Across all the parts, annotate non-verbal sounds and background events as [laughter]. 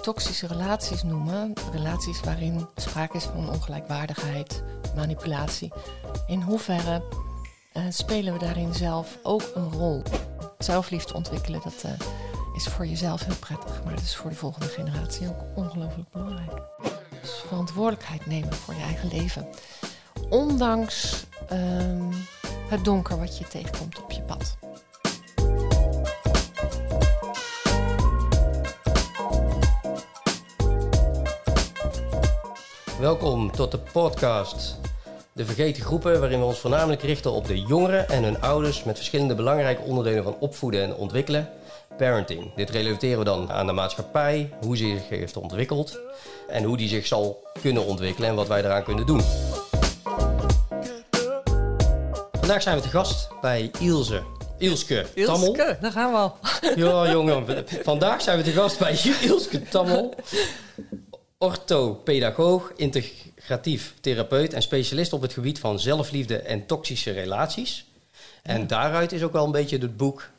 toxische relaties noemen, relaties waarin sprake is van ongelijkwaardigheid, manipulatie, in hoeverre uh, spelen we daarin zelf ook een rol? Zelfliefde ontwikkelen, dat uh, is voor jezelf heel prettig, maar het is voor de volgende generatie ook ongelooflijk belangrijk. Dus verantwoordelijkheid nemen voor je eigen leven. Ondanks um, het donker wat je tegenkomt op je pad. Welkom tot de podcast De Vergeten Groepen, waarin we ons voornamelijk richten op de jongeren en hun ouders met verschillende belangrijke onderdelen van opvoeden en ontwikkelen. Parenting. Dit relateren we dan aan de maatschappij, hoe ze zich heeft ontwikkeld en hoe die zich zal kunnen ontwikkelen en wat wij eraan kunnen doen. Vandaag zijn we te gast bij Ilse. Ilske Tammel. Ilske, daar gaan we al. Ja, jongen. Vandaag zijn we te gast bij Ilske Tammel orthopedagoog, integratief therapeut en specialist op het gebied van zelfliefde en toxische relaties. En daaruit is ook wel een beetje het boek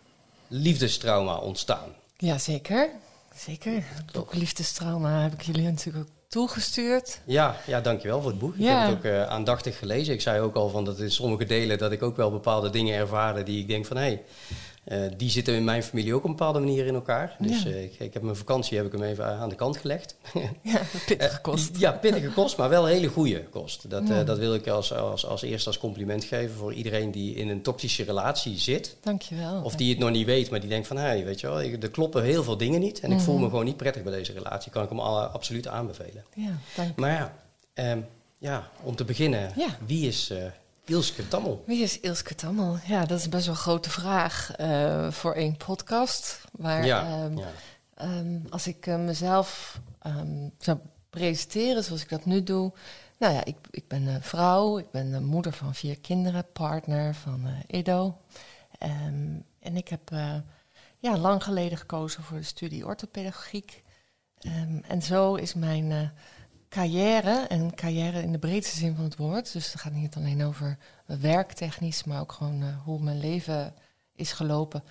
Liefdestrauma ontstaan. Ja, zeker. Zeker. Het boek Liefdestrauma heb ik jullie natuurlijk ook toegestuurd. Ja, ja dankjewel voor het boek. Ja. Ik heb het ook uh, aandachtig gelezen. Ik zei ook al van dat in sommige delen dat ik ook wel bepaalde dingen ervaarde die ik denk van hé, hey, uh, die zitten in mijn familie ook op een bepaalde manier in elkaar. Dus uh, ik, ik, heb mijn vakantie heb ik hem even aan de kant gelegd. [laughs] ja, pittige kost. ja, pittige kost, maar wel een hele goede kost. Dat, ja. dat wil ik als, als, als eerste als compliment geven voor iedereen die in een toxische relatie zit. Dankjewel. Of die het nog niet weet, maar die denkt van, hé, hey, weet je wel, er kloppen heel veel dingen niet. En ik voel me gewoon niet prettig bij deze relatie. Kan ik hem alle, absoluut aanbevelen. Ja, dank Maar ja, um, ja om te beginnen, wie is... Ilske Tammel. Wie is Ilske Tammel? Ja, dat is best wel een grote vraag uh, voor één podcast. Maar ja, um, ja. Um, als ik uh, mezelf um, zou presenteren zoals ik dat nu doe. Nou ja, ik, ik ben een vrouw, ik ben een moeder van vier kinderen, partner van uh, Edo. en ik heb ja, lang geleden gekozen voor de studie orthopedagogiek. en zo is mijn carrière, en carrière in de breedste zin van het woord. Dus het gaat niet alleen over werktechnisch, maar ook gewoon uh, hoe mijn leven is gelopen.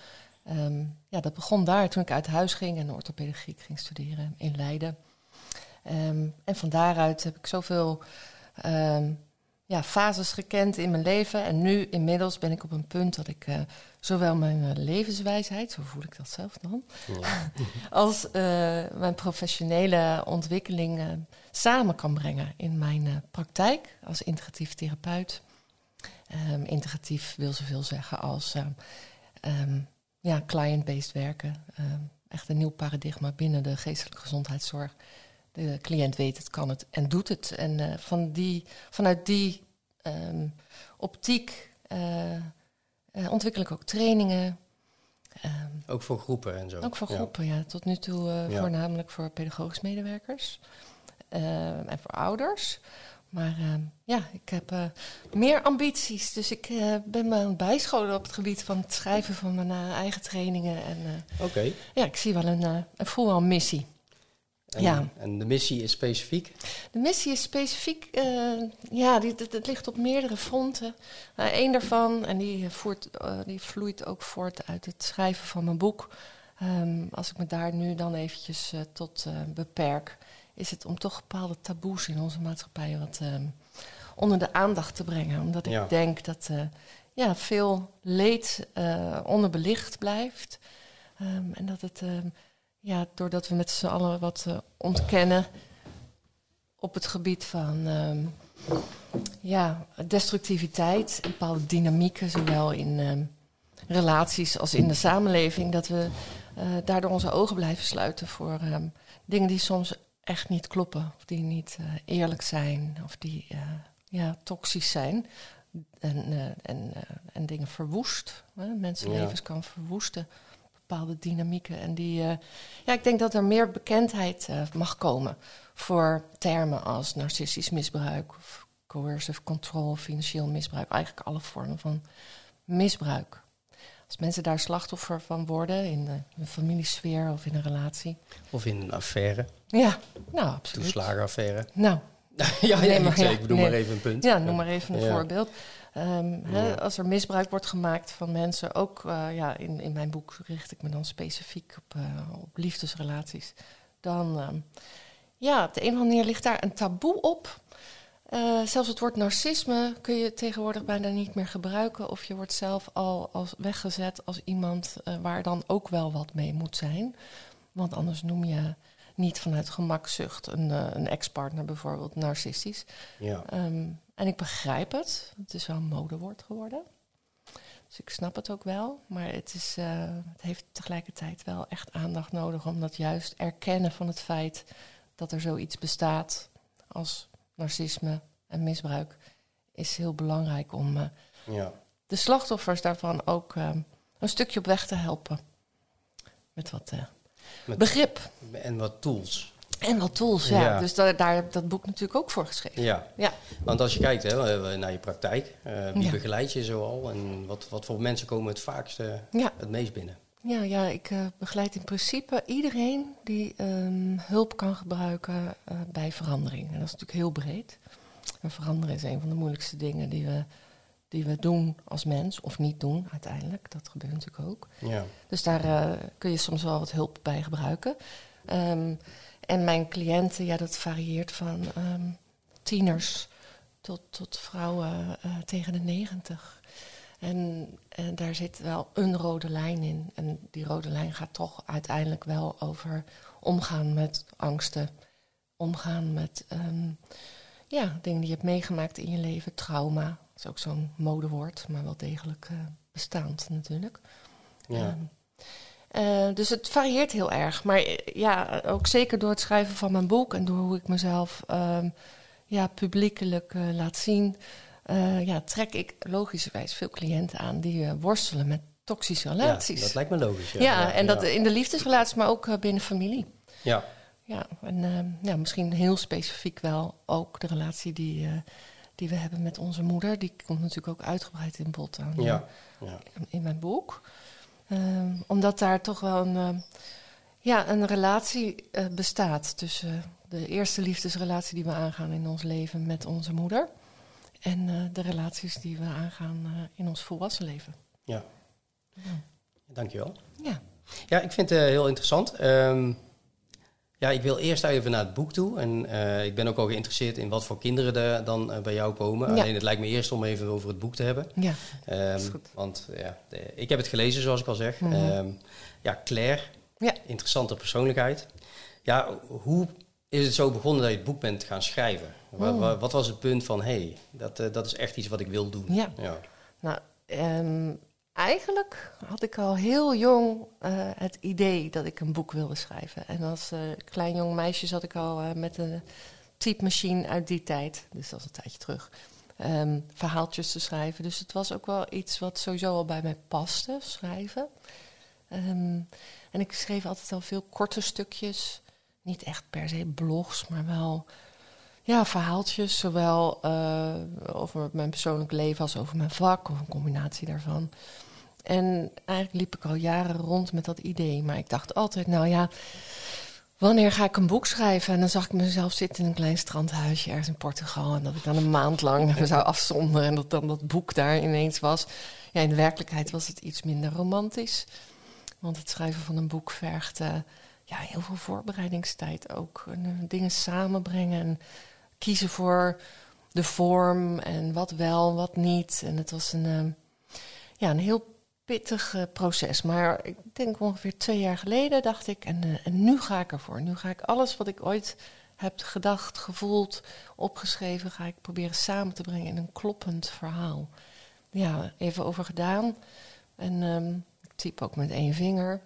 Um, ja, dat begon daar toen ik uit huis ging en orthopedagogiek ging studeren in Leiden. Um, en van daaruit heb ik zoveel um, ja, fases gekend in mijn leven. En nu inmiddels ben ik op een punt dat ik uh, zowel mijn uh, levenswijsheid, zo voel ik dat zelf dan, ja. [laughs] als uh, mijn professionele ontwikkeling samen kan brengen in mijn praktijk als integratief therapeut. Um, integratief wil zoveel zeggen als um, ja, client-based werken. echt een nieuw paradigma binnen de geestelijke gezondheidszorg. De cliënt weet het, kan het en doet het. En van die, vanuit die optiek uh, uh, ontwikkel ik ook trainingen. Um, ook voor groepen en zo? Ook voor groepen, ja. ja. Tot nu toe ja. voornamelijk voor pedagogisch medewerkers ehm, en voor ouders. Maar ja, ik heb meer ambities. Dus ik ben me aan het bijscholen op het gebied van het schrijven van mijn eigen trainingen. Oké. Okay. Ja, ik zie wel een, voel wel een missie. En, ja. en de missie is specifiek? De missie is specifiek, uh, ja, die, het, ligt op meerdere fronten. Eén uh, daarvan, en die, voert, uh, die vloeit ook voort uit het schrijven van mijn boek. Um, als ik me daar nu dan eventjes tot beperk, is het om toch bepaalde taboes in onze maatschappij wat um, onder de aandacht te brengen. Omdat ik Ja. denk dat ja, veel leed onderbelicht blijft. Um, en dat het ja, doordat we met z'n allen wat uh, ontkennen op het gebied van um, ja, destructiviteit, bepaalde dynamieken, zowel in um, relaties als in de samenleving, dat we uh, daardoor onze ogen blijven sluiten voor um, dingen die soms echt niet kloppen, of die niet uh, eerlijk zijn, of die ja, toxisch zijn. En, en, en dingen verwoest. Mensenlevens ja. kan verwoesten bepaalde dynamieken. En die, uh, ja, ik denk dat er meer bekendheid uh, mag komen voor termen als narcistisch misbruik, of coercive control, financieel misbruik, eigenlijk alle vormen van misbruik. Als mensen daar slachtoffer van worden in de, een familiesfeer of in een relatie. Of in een affaire. Ja, nou absoluut. Toeslagenaffaire. Nou. [laughs] ja, nee, maar, ik, ja, ik bedoel nee. maar even een punt. Ja, noem maar even een ja. voorbeeld. Um, ja. hè, als er misbruik wordt gemaakt van mensen, ook uh, ja, in, in mijn boek richt ik me dan specifiek op, uh, op liefdesrelaties. dan... ehm, ja, op de een of andere manier ligt daar een taboe op. Eh, zelfs het woord narcisme kun je tegenwoordig bijna niet meer gebruiken. Of je wordt zelf al als weggezet als iemand eh, waar dan ook wel wat mee moet zijn. Want anders noem je niet vanuit gemakzucht een, eh, een ex-partner bijvoorbeeld narcistisch. Ja. Ehm, en ik begrijp het. Het is wel een modewoord geworden. Dus ik snap het ook wel. Maar het, is, eh, het heeft tegelijkertijd wel echt aandacht nodig. Omdat juist erkennen van het feit dat er zoiets bestaat als narcisme en misbruik is heel belangrijk om eh, ja. de slachtoffers daarvan ook eh, een stukje op weg te helpen. Met wat Met- begrip En wat tools. En wat tools. Ja. Ja. Dus daar, daar heb ik dat boek natuurlijk ook voor geschreven. Ja. Ja. Want als je kijkt hè, naar je praktijk, eh, wie Ja. begeleid je zoal en wat, wat voor mensen komen het vaakst, eh, Ja. het meest binnen? Ja, ja ik eh, begeleid in principe iedereen die ehm, hulp kan gebruiken eh, bij verandering. En dat is natuurlijk heel breed. En veranderen is een van de moeilijkste dingen die we, die we doen als mens, of niet doen uiteindelijk. Dat gebeurt natuurlijk ook. Ja. Dus daar eh, kun je soms wel wat hulp bij gebruiken. Ehm, en mijn cliënten, ja, dat varieert van ehm, tieners tot, tot vrouwen eh, tegen de negentig. En, en daar zit wel een rode lijn in. En die rode lijn gaat toch uiteindelijk wel over omgaan met angsten. Omgaan met ehm, ja, dingen die je hebt meegemaakt in je leven. Trauma, dat is ook zo'n modewoord, maar wel degelijk eh, bestaand natuurlijk. Ja. Ehm, eh, dus het varieert heel erg. Maar eh, ja, ook zeker door het schrijven van mijn boek en door hoe ik mezelf ehm, ja, publiekelijk eh, laat zien, ja, trek ik logischerwijs veel cliënten aan die worstelen met toxische Ja, relaties. dat lijkt me logisch. Ja, ja, en dat ja. in de liefdesrelaties, maar ook binnen familie. Ja. Ja, en ehm, ja, misschien heel specifiek wel ook de relatie die, die we hebben met onze moeder. Die komt natuurlijk ook uitgebreid in bod aan, Ja. Ja. in mijn boek. Ehm, omdat daar toch wel een, ehm, ja, een relatie eh, bestaat tussen de eerste liefdesrelatie die we aangaan in ons leven met onze moeder. En eh, de relaties die we aangaan eh, in ons volwassen leven. ja. Ja. Dankjewel. Ja. Ja, ik vind het eh, heel interessant. Ehm, ja, ik wil eerst even naar het boek toe. En eh, ik ben ook al geïnteresseerd in wat voor kinderen er dan eh, bij jou komen. Ja. Alleen het lijkt me eerst om even over het boek te hebben. Ja, Ehm, is goed. want ja, de- ik heb het gelezen, zoals ik al zeg. Mhm. Ehm, ja, Claire, Ja. interessante persoonlijkheid. Ja, hoe is het zo begonnen dat je het boek bent gaan schrijven? Wa- Oh. wa- Wat, was het punt van, hé, hey, dat, eh, dat is echt iets wat ik wil doen? Ja. ja. Nou, ehm, eigenlijk had ik al heel jong eh, het idee dat ik een boek wilde schrijven. En als eh, klein jong meisje zat ik al eh, met een typemachine uit die tijd, dus dat is een tijdje terug, ehm, verhaaltjes te schrijven. Dus het was ook wel iets wat sowieso al bij mij paste, schrijven. Ehm, en ik schreef altijd al veel korte stukjes. Niet echt per se blogs, maar wel ja, verhaaltjes. Zowel over mijn persoonlijk leven als over mijn vak, of een combinatie daarvan. En eigenlijk liep ik al jaren rond met dat idee. Maar ik dacht altijd, nou ja, wanneer ga ik een boek schrijven? En dan zag ik mezelf zitten in een klein strandhuisje ergens in Portugal. En dat ik dan een maand lang [laughs] zou afzonderen en dat dan dat boek daar ineens was. Ja, in de werkelijkheid was het iets minder romantisch. Want het schrijven van een boek vergt eh, ja, heel veel voorbereidingstijd ook. Eh, dingen samenbrengen en kiezen voor de vorm en wat wel, wat niet. En het was een, eh, ja, een heel pittig eh, proces. Maar ik denk ongeveer twee jaar geleden dacht ik, en, eh, en nu ga ik ervoor. Nu ga ik alles wat ik ooit heb gedacht, gevoeld, opgeschreven, ga ik proberen samen te brengen in een kloppend verhaal. Ja, even over gedaan. En ehm, ik typ ook met één vinger.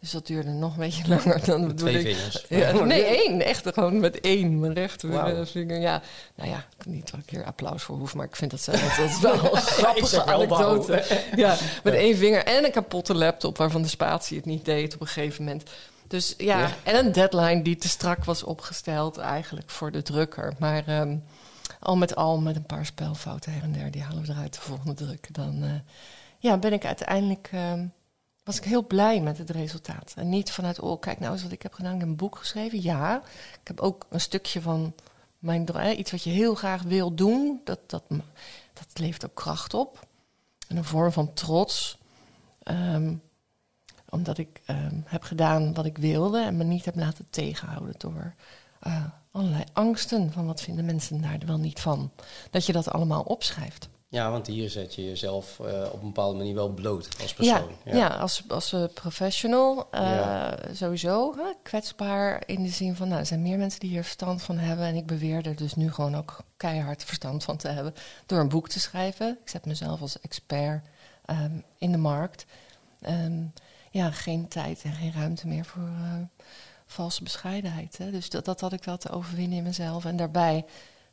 Dus dat duurde nog een beetje [laughs] langer dan Met twee bedoeling. vingers. Ja, nee, één. Echt gewoon met één. Mijn rechtervinger. Ja, nou ja, niet dat ik hier applaus voor hoef, maar ik vind dat, zo, dat is wel [laughs] een grappige anekdote. Ja, [laughs] met één vinger en een kapotte laptop waarvan de spatie het niet deed op een gegeven moment. Dus ja, Ja. en een deadline die te strak was opgesteld eigenlijk voor de drukker. Maar ehm, al met al met een paar spelfouten her en der, die halen we eruit de volgende druk. Dan eh, ja, ben ik uiteindelijk, ehm, was ik heel blij met het resultaat. En niet vanuit, oh kijk nou eens wat ik heb gedaan, ik heb een boek geschreven. Ja, ik heb ook een stukje van mijn eh, iets wat je heel graag wil doen, dat, dat, dat levert ook kracht op. En een vorm van trots. Ehm, Omdat ik ehm, heb gedaan wat ik wilde en me niet heb laten tegenhouden door eh, allerlei angsten van wat vinden mensen daar wel niet van. Dat je dat allemaal opschrijft. Ja, want hier zet je jezelf uh, op een bepaalde manier wel bloot als persoon. Ja, ja. ja als, als uh, professional uh, sowieso hè, kwetsbaar in de zin van... nou, er zijn meer mensen die hier verstand van hebben... en ik beweer er dus nu gewoon ook keihard verstand van te hebben... door een boek te schrijven. Ik zet mezelf als expert um, in de markt. Um, ja, geen tijd en geen ruimte meer voor valse bescheidenheid. Hè. Dus dat, dat had ik wel te overwinnen in mezelf. En daarbij...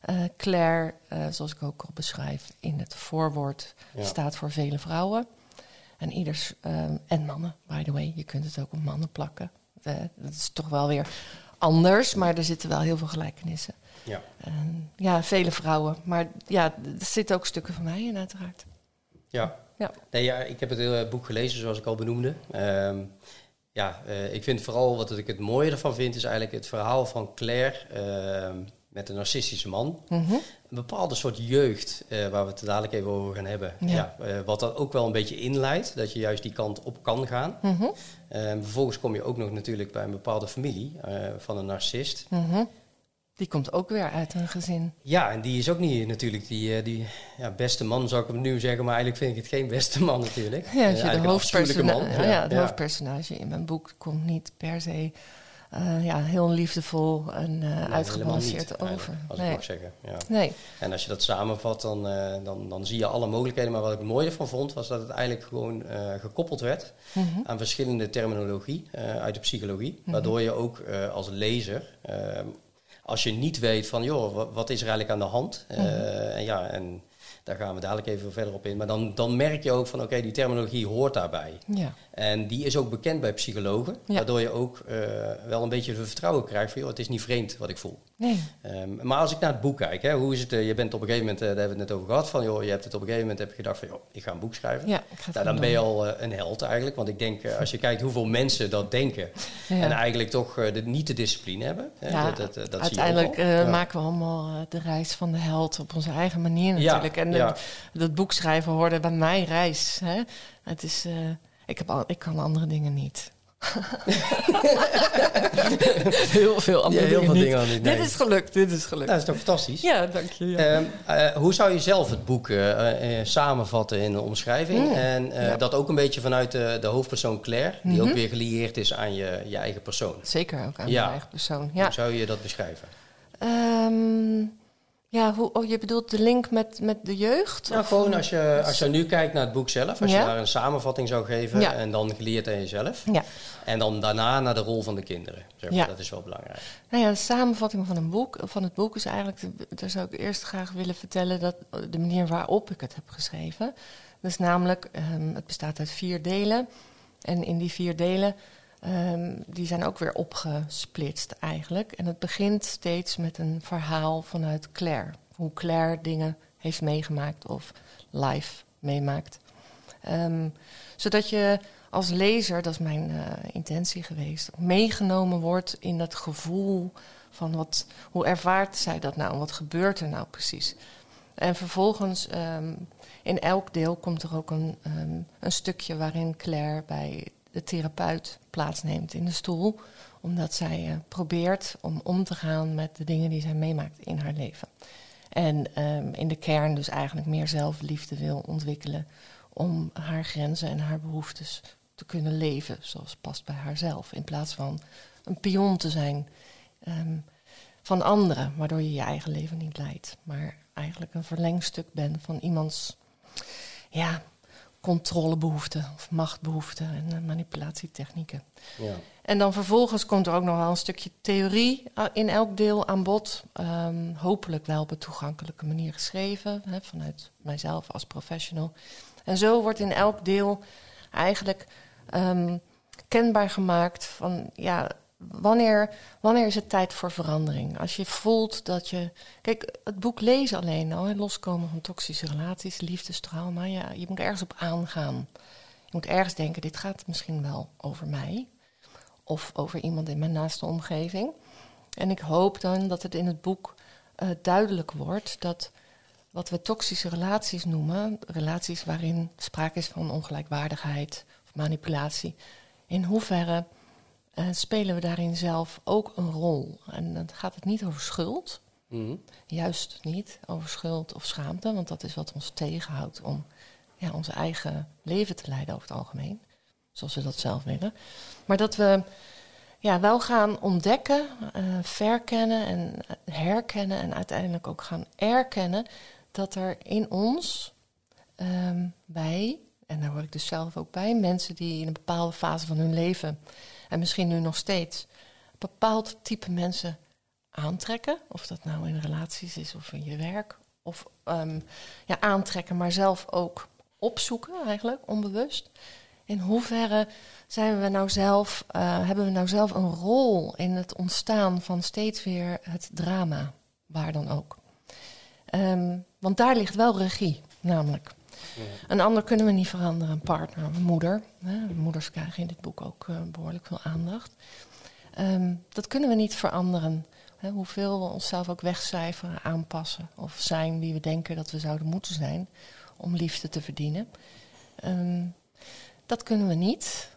Uh, Claire, uh, zoals ik ook al beschrijf in het voorwoord, ja. staat voor vele vrouwen. En ieders, um, en mannen, by the way. Je kunt het ook op mannen plakken. Uh, dat is toch wel weer anders, maar er zitten wel heel veel gelijkenissen. Ja, ja vele vrouwen. Maar ja, er zitten ook stukken van mij in, uiteraard. Ja. Ja. Nee, ja, ik heb het hele boek gelezen, zoals ik al benoemde. Um, ja, ik vind vooral wat ik het mooie ervan vind, is eigenlijk het verhaal van Claire ehm, met een narcistische man. Mm -hmm. Een bepaalde soort jeugd, uh, waar we het dadelijk even over gaan hebben. Ja. Ja. Uh, wat dan ook wel een beetje inleidt, dat je juist die kant op kan gaan. Mm -hmm. uh, vervolgens kom je ook nog natuurlijk bij een bepaalde familie van een narcist. Mm -hmm. Die komt ook weer uit een gezin. Ja, en die is ook niet natuurlijk die, die ja, beste man, zou ik hem nu zeggen. Maar eigenlijk vind ik het geen beste man natuurlijk. Ja, als je de, hoofdpersona man. ja, ja, het hoofdpersonage in mijn boek komt niet per se... Uh, ja, heel liefdevol en uh, nee, uitgebalanceerd over. Als nee. ik mag zeggen. Ja. Nee. En als je dat samenvat, dan, uh, dan, dan zie je alle mogelijkheden. Maar wat ik het mooie ervan vond, was dat het eigenlijk gewoon gekoppeld werd mm -hmm. aan verschillende terminologie uit de psychologie. Mhm. Waardoor je ook als lezer, als je niet weet van, joh, wat, wat is er eigenlijk aan de hand? Mhm. en ja, en daar gaan we dadelijk even verder op in. Maar dan, dan merk je ook van, oké, okay, die terminologie hoort daarbij. Ja. En die is ook bekend bij psychologen. Ja. Waardoor je ook uh, wel een beetje vertrouwen krijgt van, joh, het is niet vreemd wat ik voel. Nee. Um, maar als ik naar het boek kijk, hè, hoe is het? Uh, je bent op een gegeven moment, uh, daar hebben we het net over gehad, van, joh, je hebt het op een gegeven moment heb je gedacht van, joh, ik ga een boek schrijven. Ja, ik ga nou, dan ben je al een held eigenlijk. Want ik denk, als je kijkt hoeveel mensen dat denken ja. en eigenlijk toch de, niet de discipline hebben. Ja, dat, dat, dat uiteindelijk zie je maken we allemaal de reis van de held op onze eigen manier natuurlijk. En ja. dat boek schrijven hoorde bij mijn reis. Hè? Het is, uh, ik, heb al, ik kan andere dingen niet. [laughs] heel veel andere ja, heel dingen, veel niet. dingen niet. Nee. Dit is gelukt, dit is gelukt. Nou, dat is toch fantastisch? Ja, dank je. Ja. Uh, uh, hoe zou je zelf het boek uh, samenvatten in de omschrijving? Mm. En Ja. dat ook een beetje vanuit de, de hoofdpersoon Claire, die Mhm. ook weer gelieerd is aan je, je eigen persoon. Zeker ook aan Ja. mijn eigen persoon. Ja. Hoe zou je dat beschrijven? Ehm, ja, hoe, oh, je bedoelt de link met, met de jeugd? Nou, Of- gewoon als je, als je nu kijkt naar het boek zelf, als Ja. je daar een samenvatting zou geven Ja. en dan geleerd aan jezelf. Ja. En dan daarna naar de rol van de kinderen. Zeg maar. Dat is wel belangrijk. Nou ja, de samenvatting van, een boek, van het boek is eigenlijk... Daar zou ik eerst graag willen vertellen... dat de manier waarop ik het heb geschreven. Dus namelijk, ehm, het bestaat uit vier delen. En in die vier delen... ehm, die zijn ook weer opgesplitst eigenlijk. En het begint steeds met een verhaal vanuit Claire. Hoe Claire dingen heeft meegemaakt of live meemaakt. Ehm, zodat je als lezer, dat is mijn eh, intentie geweest, meegenomen wordt in dat gevoel van wat, hoe ervaart zij dat nou? Wat gebeurt er nou precies? En vervolgens, ehm, in elk deel komt er ook een, een stukje waarin Claire bij de therapeut plaatsneemt in de stoel, omdat zij eh, probeert om om te gaan met de dingen die zij meemaakt in haar leven. En ehm, in de kern dus eigenlijk meer zelfliefde wil ontwikkelen om haar grenzen en haar behoeftes te kunnen leven zoals past bij haarzelf. In plaats van een pion te zijn ehm, van anderen, waardoor je je eigen leven niet leidt. Maar eigenlijk een verlengstuk bent van iemands ja, controlebehoeften of machtbehoeften en eh, manipulatietechnieken. Ja. En dan vervolgens komt er ook nog wel een stukje theorie uh, in elk deel aan bod. Um, hopelijk wel op een toegankelijke manier geschreven, hè, vanuit mijzelf als professional. En zo wordt in elk deel eigenlijk um, kenbaar gemaakt van ja, wanneer, wanneer is het tijd voor verandering? Als je voelt dat je. Kijk, het boek lezen alleen al, loskomen van toxische relaties, liefdestrauma, ja, je moet ergens op aangaan. Je moet ergens denken, dit gaat misschien wel over mij of over iemand in mijn naaste omgeving. En ik hoop dan dat het in het boek uh, duidelijk wordt dat wat we toxische relaties noemen, relaties waarin sprake is van ongelijkwaardigheid of manipulatie, in hoeverre eh, spelen we daarin zelf ook een rol? En dan gaat het niet over schuld, Mhm. juist niet over schuld of schaamte, want dat is wat ons tegenhoudt om ja, onze eigen leven te leiden over het algemeen, zoals we dat zelf willen. Maar dat we ja, wel gaan ontdekken, eh, verkennen en herkennen en uiteindelijk ook gaan erkennen dat er in ons, ehm, wij, en daar hoor ik dus zelf ook bij, mensen die in een bepaalde fase van hun leven, en misschien nu nog steeds, bepaald type mensen aantrekken. Of dat nou in relaties is of in je werk. Of ehm, ja, aantrekken, maar zelf ook opzoeken eigenlijk, onbewust. In hoeverre zijn we nou zelf, eh, hebben we nou zelf een rol in het ontstaan van steeds weer het drama, waar dan ook. Ehm, want daar ligt wel regie, namelijk. Een ander kunnen we niet veranderen, een partner, een moeder. Hè. Moeders krijgen in dit boek ook eh, behoorlijk veel aandacht. Ehm, dat kunnen we niet veranderen. Hè, hoeveel we onszelf ook wegcijferen, aanpassen of zijn wie we denken dat we zouden moeten zijn om liefde te verdienen. Ehm, dat kunnen we niet.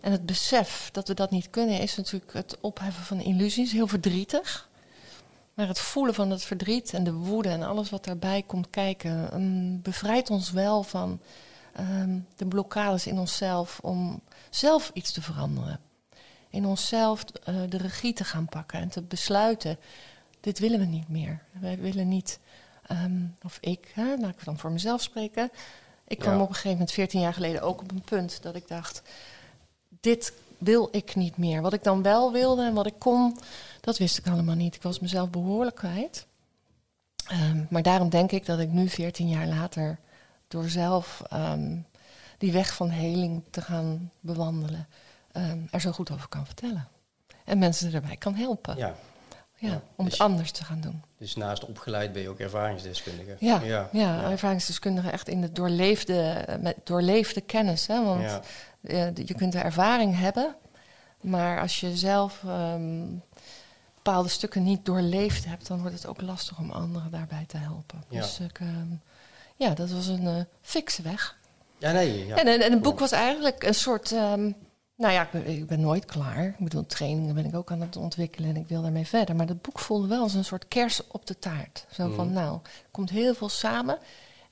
En het besef dat we dat niet kunnen is natuurlijk het opheffen van illusies, heel verdrietig. Maar het voelen van het verdriet en de woede en alles wat daarbij komt kijken, ehm, bevrijdt ons wel van ehm, de blokkades in onszelf om zelf iets te veranderen. In onszelf eh, de regie te gaan pakken en te besluiten: dit willen we niet meer. Wij willen niet, ehm, of ik, hè, laat ik dan voor mezelf spreken. Ik kwam Ja. op een gegeven moment, 14 jaar geleden, ook op een punt dat ik dacht: dit wil ik niet meer. Wat ik dan wel wilde en wat ik kon, dat wist ik allemaal niet. Ik was mezelf behoorlijk kwijt. Ehm, maar daarom denk ik dat ik nu, 14 jaar later, door zelf ehm, die weg van heling te gaan bewandelen, ehm, er zo goed over kan vertellen. En mensen erbij kan helpen. Ja, Ja, ja. om Dus- het anders te gaan doen. dus naast opgeleid ben je ook ervaringsdeskundige. Ja, ja. ja, ervaringsdeskundige echt in de doorleefde, met doorleefde kennis. Hè? Want Je kunt de ervaring hebben, maar als je zelf ehm, bepaalde stukken niet doorleefd hebt, dan wordt het ook lastig om anderen daarbij te helpen. Ja. Dus ik, ehm, ja, dat was een eh fikse weg. Ja, nee. Ja. En, en, en het boek was eigenlijk een soort. ehm, nou ja, ik ben, ik ben nooit klaar. Ik bedoel, trainingen ben ik ook aan het ontwikkelen en ik wil daarmee verder. Maar dat boek voelde wel als een soort kers op de taart. Zo van, Mhm. nou, er komt heel veel samen.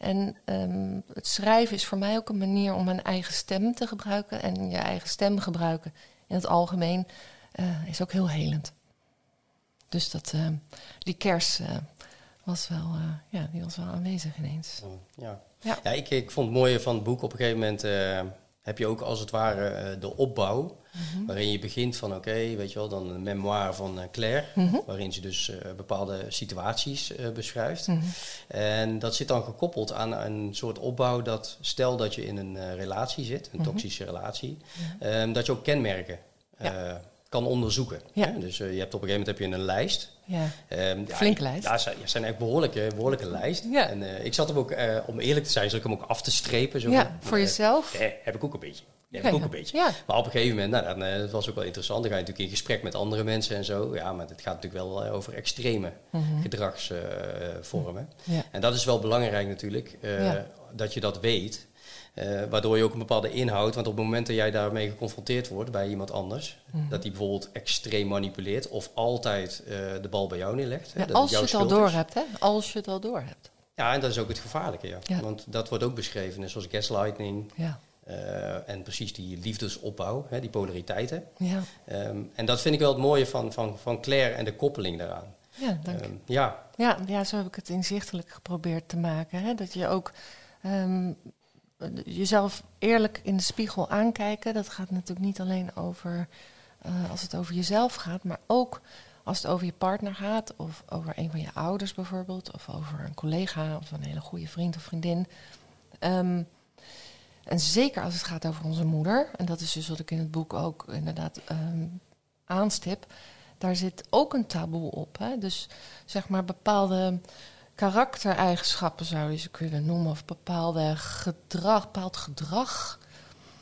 En ehm, het schrijven is voor mij ook een manier om mijn eigen stem te gebruiken. En je eigen stem gebruiken in het algemeen eh, is ook heel helend. Dus dat, ehm, die kers eh, was, wel, eh, ja, die was wel aanwezig ineens. Ja, Ja. ja ik, ik vond het mooie van het boek. Op een gegeven moment heb je ook als het ware de opbouw. Mhm. Waarin je begint van, oké, weet je wel, dan een memoir van eh, Claire. Mhm. Waarin ze dus eh, bepaalde situaties eh, beschrijft. Mhm. En dat zit dan gekoppeld aan een soort opbouw dat, stel dat je in een relatie zit, een toxische relatie, ehm, dat je ook kenmerken kan onderzoeken. Ja. Hè? Dus je hebt op een gegeven moment heb je een lijst. Ja. Ehm, ja, ik- lijst. Ja, zijn echt behoorlijke, behoorlijke lijst. Ja. En ik zat hem ook, om eerlijk te zijn, zat ik hem ook af te strepen. Zo ja, van, voor jezelf. eh, heb ik ook een beetje. Ja, ik ook een beetje. Ja. Maar op een gegeven moment, nou, dan, eh, dat was ook wel interessant. Dan ga je natuurlijk in gesprek met andere mensen en zo. Ja, maar het gaat natuurlijk wel eh, over extreme Mhm. gedragsvormen. En dat is wel belangrijk natuurlijk, eh, dat je dat weet. Waardoor je ook een bepaalde inhoud, want op het moment dat jij daarmee geconfronteerd wordt bij iemand anders, Mhm. dat die bijvoorbeeld extreem manipuleert of altijd de bal bij jou neerlegt. hè, dat als je het al door is. hebt, hè? Als je het al door hebt. Ja, en dat is ook het gevaarlijke, ja. Ja. Want dat wordt ook beschreven, net zoals gaslighting Ja. Eh, en precies die liefdesopbouw, hè, die polariteiten. Ja, Ehm, en dat vind ik wel het mooie van, van, van Claire en de koppeling daaraan. ja dank. Ehm, ja, ja, ja, zo heb ik het inzichtelijk geprobeerd te maken. Hè? Dat je ook ehm, jezelf eerlijk in de spiegel aankijken. Dat gaat natuurlijk niet alleen over eh, als het over jezelf gaat, maar ook als het over je partner gaat, of over een van je ouders bijvoorbeeld, of over een collega of een hele goede vriend of vriendin. Ehm, en zeker als het gaat over onze moeder, en dat is dus wat ik in het boek ook inderdaad ehm, aanstip, daar zit ook een taboe op. Hè? Dus zeg maar bepaalde karaktereigenschappen zou je ze kunnen noemen, of bepaalde gedrag, bepaald gedrag.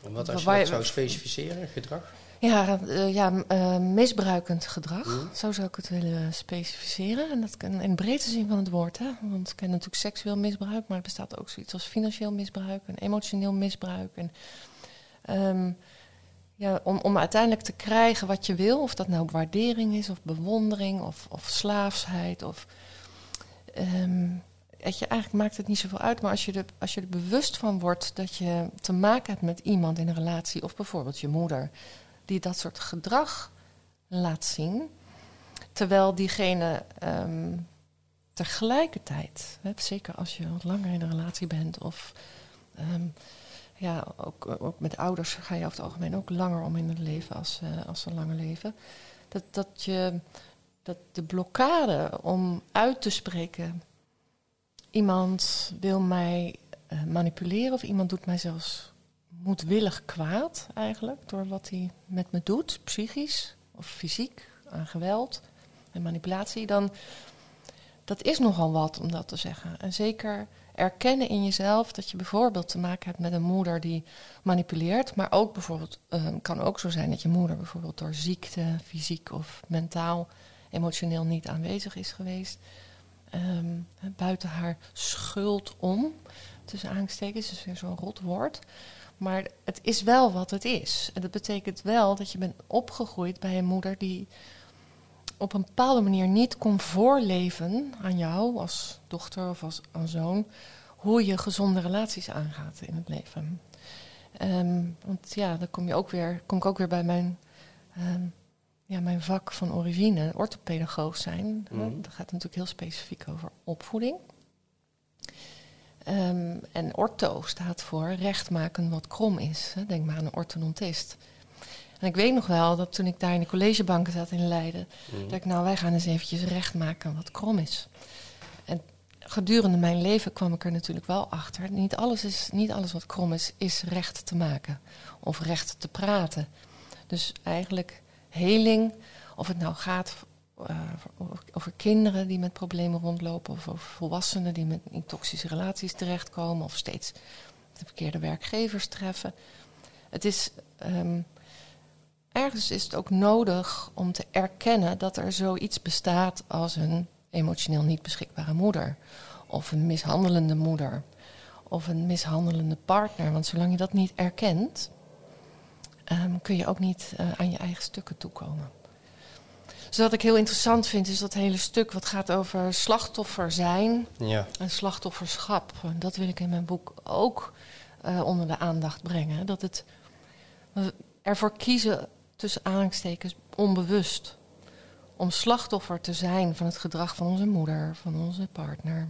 en wat als je dat zou specificeren, gedrag? Ja, eh, ja eh, misbruikend gedrag, zo zou ik het willen specificeren. En dat kan in breedste zin van het woord. Hè? Want ik ken natuurlijk seksueel misbruik, maar er bestaat ook zoiets als financieel misbruik en emotioneel misbruik. En, ehm, ja, om, om uiteindelijk te krijgen wat je wil, of dat nou waardering is, of bewondering, of, of slaafsheid, of. weet je, eigenlijk maakt het niet zoveel uit, maar als je, er, als je er bewust van wordt dat je te maken hebt met iemand in een relatie, of bijvoorbeeld je moeder, die dat soort gedrag laat zien, terwijl diegene ehm, tegelijkertijd, hè, zeker als je wat langer in een relatie bent, of ehm, ja, ook, met ouders ga je over het algemeen ook langer om in het leven als, eh, als ze langer leven. Dat, dat, je, dat de blokkade om uit te spreken, iemand wil mij eh, manipuleren of iemand doet mij zelfs moedwillig kwaad eigenlijk door wat hij met me doet, psychisch of fysiek, aan geweld en manipulatie, dan dat is nogal wat om dat te zeggen. En zeker erkennen in jezelf dat je bijvoorbeeld te maken hebt met een moeder die manipuleert, maar ook bijvoorbeeld uh, kan ook zo zijn dat je moeder bijvoorbeeld door ziekte, fysiek of mentaal, emotioneel niet aanwezig is geweest. Um, buiten haar schuld om, tussen aanstekens, is weer zo'n rot woord. Maar het is wel wat het is. En dat betekent wel dat je bent opgegroeid bij een moeder die op een bepaalde manier niet kon voorleven aan jou als dochter of als, als zoon hoe je gezonde relaties aangaat in het leven. Um, want ja, dan kom, je ook weer, kom ik ook weer bij mijn, um, ja, mijn vak van origine, orthopedagoog zijn. Mm. Dat gaat natuurlijk heel specifiek over opvoeding. Um, en ortho staat voor recht maken wat krom is. Denk maar aan een orthodontist. En ik weet nog wel dat toen ik daar in de collegebanken zat in Leiden, mm. dat ik nou, wij gaan eens eventjes recht maken wat krom is. En gedurende mijn leven kwam ik er natuurlijk wel achter. Niet alles, is, niet alles wat krom is, is recht te maken of recht te praten. Dus eigenlijk heling, of het nou gaat uh, over kinderen die met problemen rondlopen, of over volwassenen die met in toxische relaties terechtkomen, of steeds de verkeerde werkgevers treffen. Het is um, ergens is het ook nodig om te erkennen dat er zoiets bestaat als een emotioneel niet beschikbare moeder. Of een mishandelende moeder. Of een mishandelende partner. Want zolang je dat niet erkent, um, kun je ook niet uh, aan je eigen stukken toekomen. Dus wat ik heel interessant vind, is dat hele stuk wat gaat over slachtoffer zijn ja. en slachtofferschap. Dat wil ik in mijn boek ook uh, onder de aandacht brengen. Dat het ervoor kiezen tussen aanhalingstekens onbewust. Om slachtoffer te zijn van het gedrag van onze moeder, van onze partner,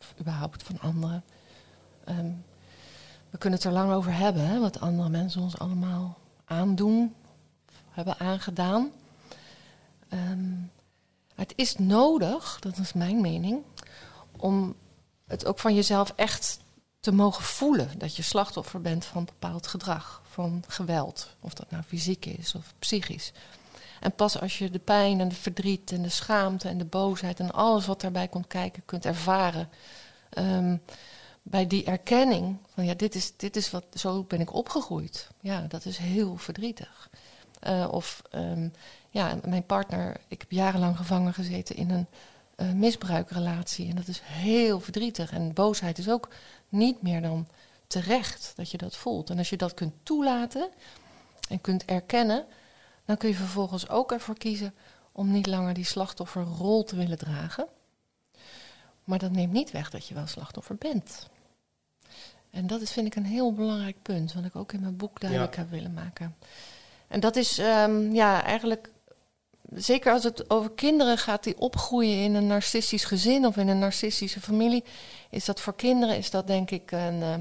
of überhaupt van anderen. Um, we kunnen het er lang over hebben, hè, wat andere mensen ons allemaal aandoen, hebben aangedaan. Um, het is nodig, dat is mijn mening, om het ook van jezelf echt te mogen voelen dat je slachtoffer bent van bepaald gedrag, van geweld. Of dat nou fysiek is of psychisch. En pas als je de pijn en de verdriet en de schaamte en de boosheid en alles wat daarbij komt kijken kunt ervaren. Um, bij die erkenning van ja, dit is, dit is wat, zo ben ik opgegroeid. Ja, dat is heel verdrietig. Uh, of um, ja, mijn partner, ik heb jarenlang gevangen gezeten in een uh, misbruikrelatie. En dat is heel verdrietig. En boosheid is ook niet meer dan terecht dat je dat voelt. En als je dat kunt toelaten en kunt erkennen, dan kun je vervolgens ook ervoor kiezen om niet langer die slachtofferrol te willen dragen. Maar dat neemt niet weg dat je wel slachtoffer bent. En dat is, vind ik, een heel belangrijk punt, wat ik ook in mijn boek duidelijk heb willen maken. En dat is um, ja, eigenlijk zeker als het over kinderen gaat die opgroeien in een narcistisch gezin of in een narcistische familie, is dat voor kinderen is dat denk ik een uh,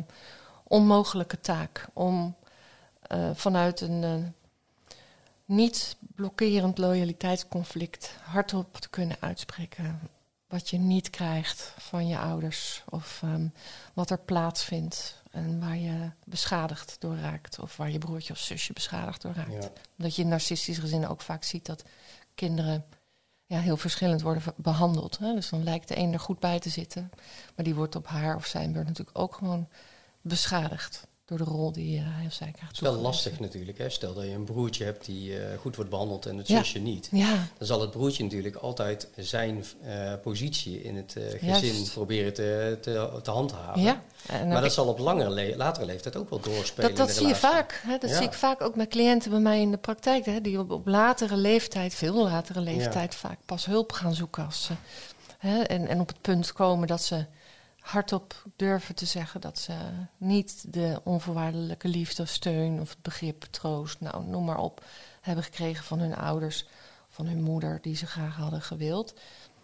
onmogelijke taak om uh, vanuit een uh, niet blokkerend loyaliteitsconflict hardop te kunnen uitspreken wat je niet krijgt van je ouders of um, wat er plaatsvindt en waar je beschadigd door raakt of waar je broertje of zusje beschadigd door raakt. Ja. Dat je in narcistische gezinnen ook vaak ziet dat kinderen ja, heel verschillend worden behandeld. Hè. Dus dan lijkt de een er goed bij te zitten, maar die wordt op haar of zijn beurt natuurlijk ook gewoon beschadigd. Door de rol die hij of zij krijgt. Het is wel lastig natuurlijk. Hè? Stel dat je een broertje hebt die uh, goed wordt behandeld en het Ja. zusje niet. Ja, Dan zal het broertje natuurlijk altijd zijn eh, positie in het eh, gezin Juist. proberen te, te, te handhaven. ja. En Maar dat zal op langere le- latere leeftijd ook wel doorspelen. Dat, zie je vaak. Hè? Dat zie ik vaak ook met cliënten bij mij in de praktijk. Hè? Die op, op latere leeftijd, veel latere leeftijd, vaak pas hulp gaan zoeken. Als ze, hè? En, en op het punt komen dat ze hardop durven te zeggen dat ze niet de onvoorwaardelijke liefde, steun of het begrip, troost, nou noem maar op, hebben gekregen van hun ouders, van hun moeder, die ze graag hadden gewild.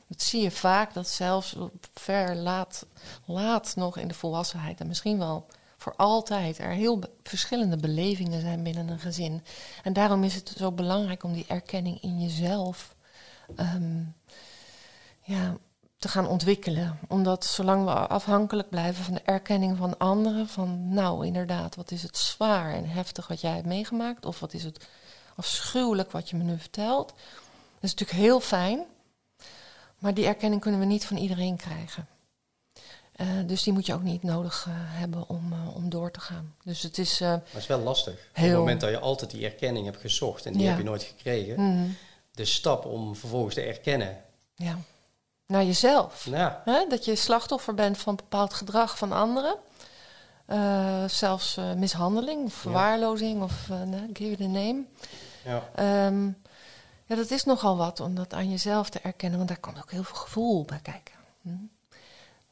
Dat zie je vaak, dat zelfs ver laat, laat nog in de volwassenheid en misschien wel voor altijd er heel verschillende belevingen zijn binnen een gezin. En daarom is het zo belangrijk om die erkenning in jezelf ehm, ja, te gaan ontwikkelen. Omdat zolang we afhankelijk blijven van de erkenning van anderen, van nou inderdaad, wat is het zwaar en heftig wat jij hebt meegemaakt, of wat is het afschuwelijk wat je me nu vertelt. Dat is natuurlijk heel fijn, maar die erkenning kunnen we niet van iedereen krijgen. Eh, dus die moet je ook niet nodig eh, hebben om, eh, om door te gaan. Dus het is. Maar het is wel lastig. Op het moment dat je altijd die erkenning hebt gezocht en die Ja. heb je nooit gekregen. mhm, De stap om vervolgens te erkennen. ja. Naar jezelf. Hè? Dat je slachtoffer bent van bepaald gedrag van anderen. Eh, zelfs eh, mishandeling, of verwaarlozing, of nou, give it a name. ja. Ehm, ja, dat is nogal wat om dat aan jezelf te erkennen, want daar kan ook heel veel gevoel bij kijken. Hm?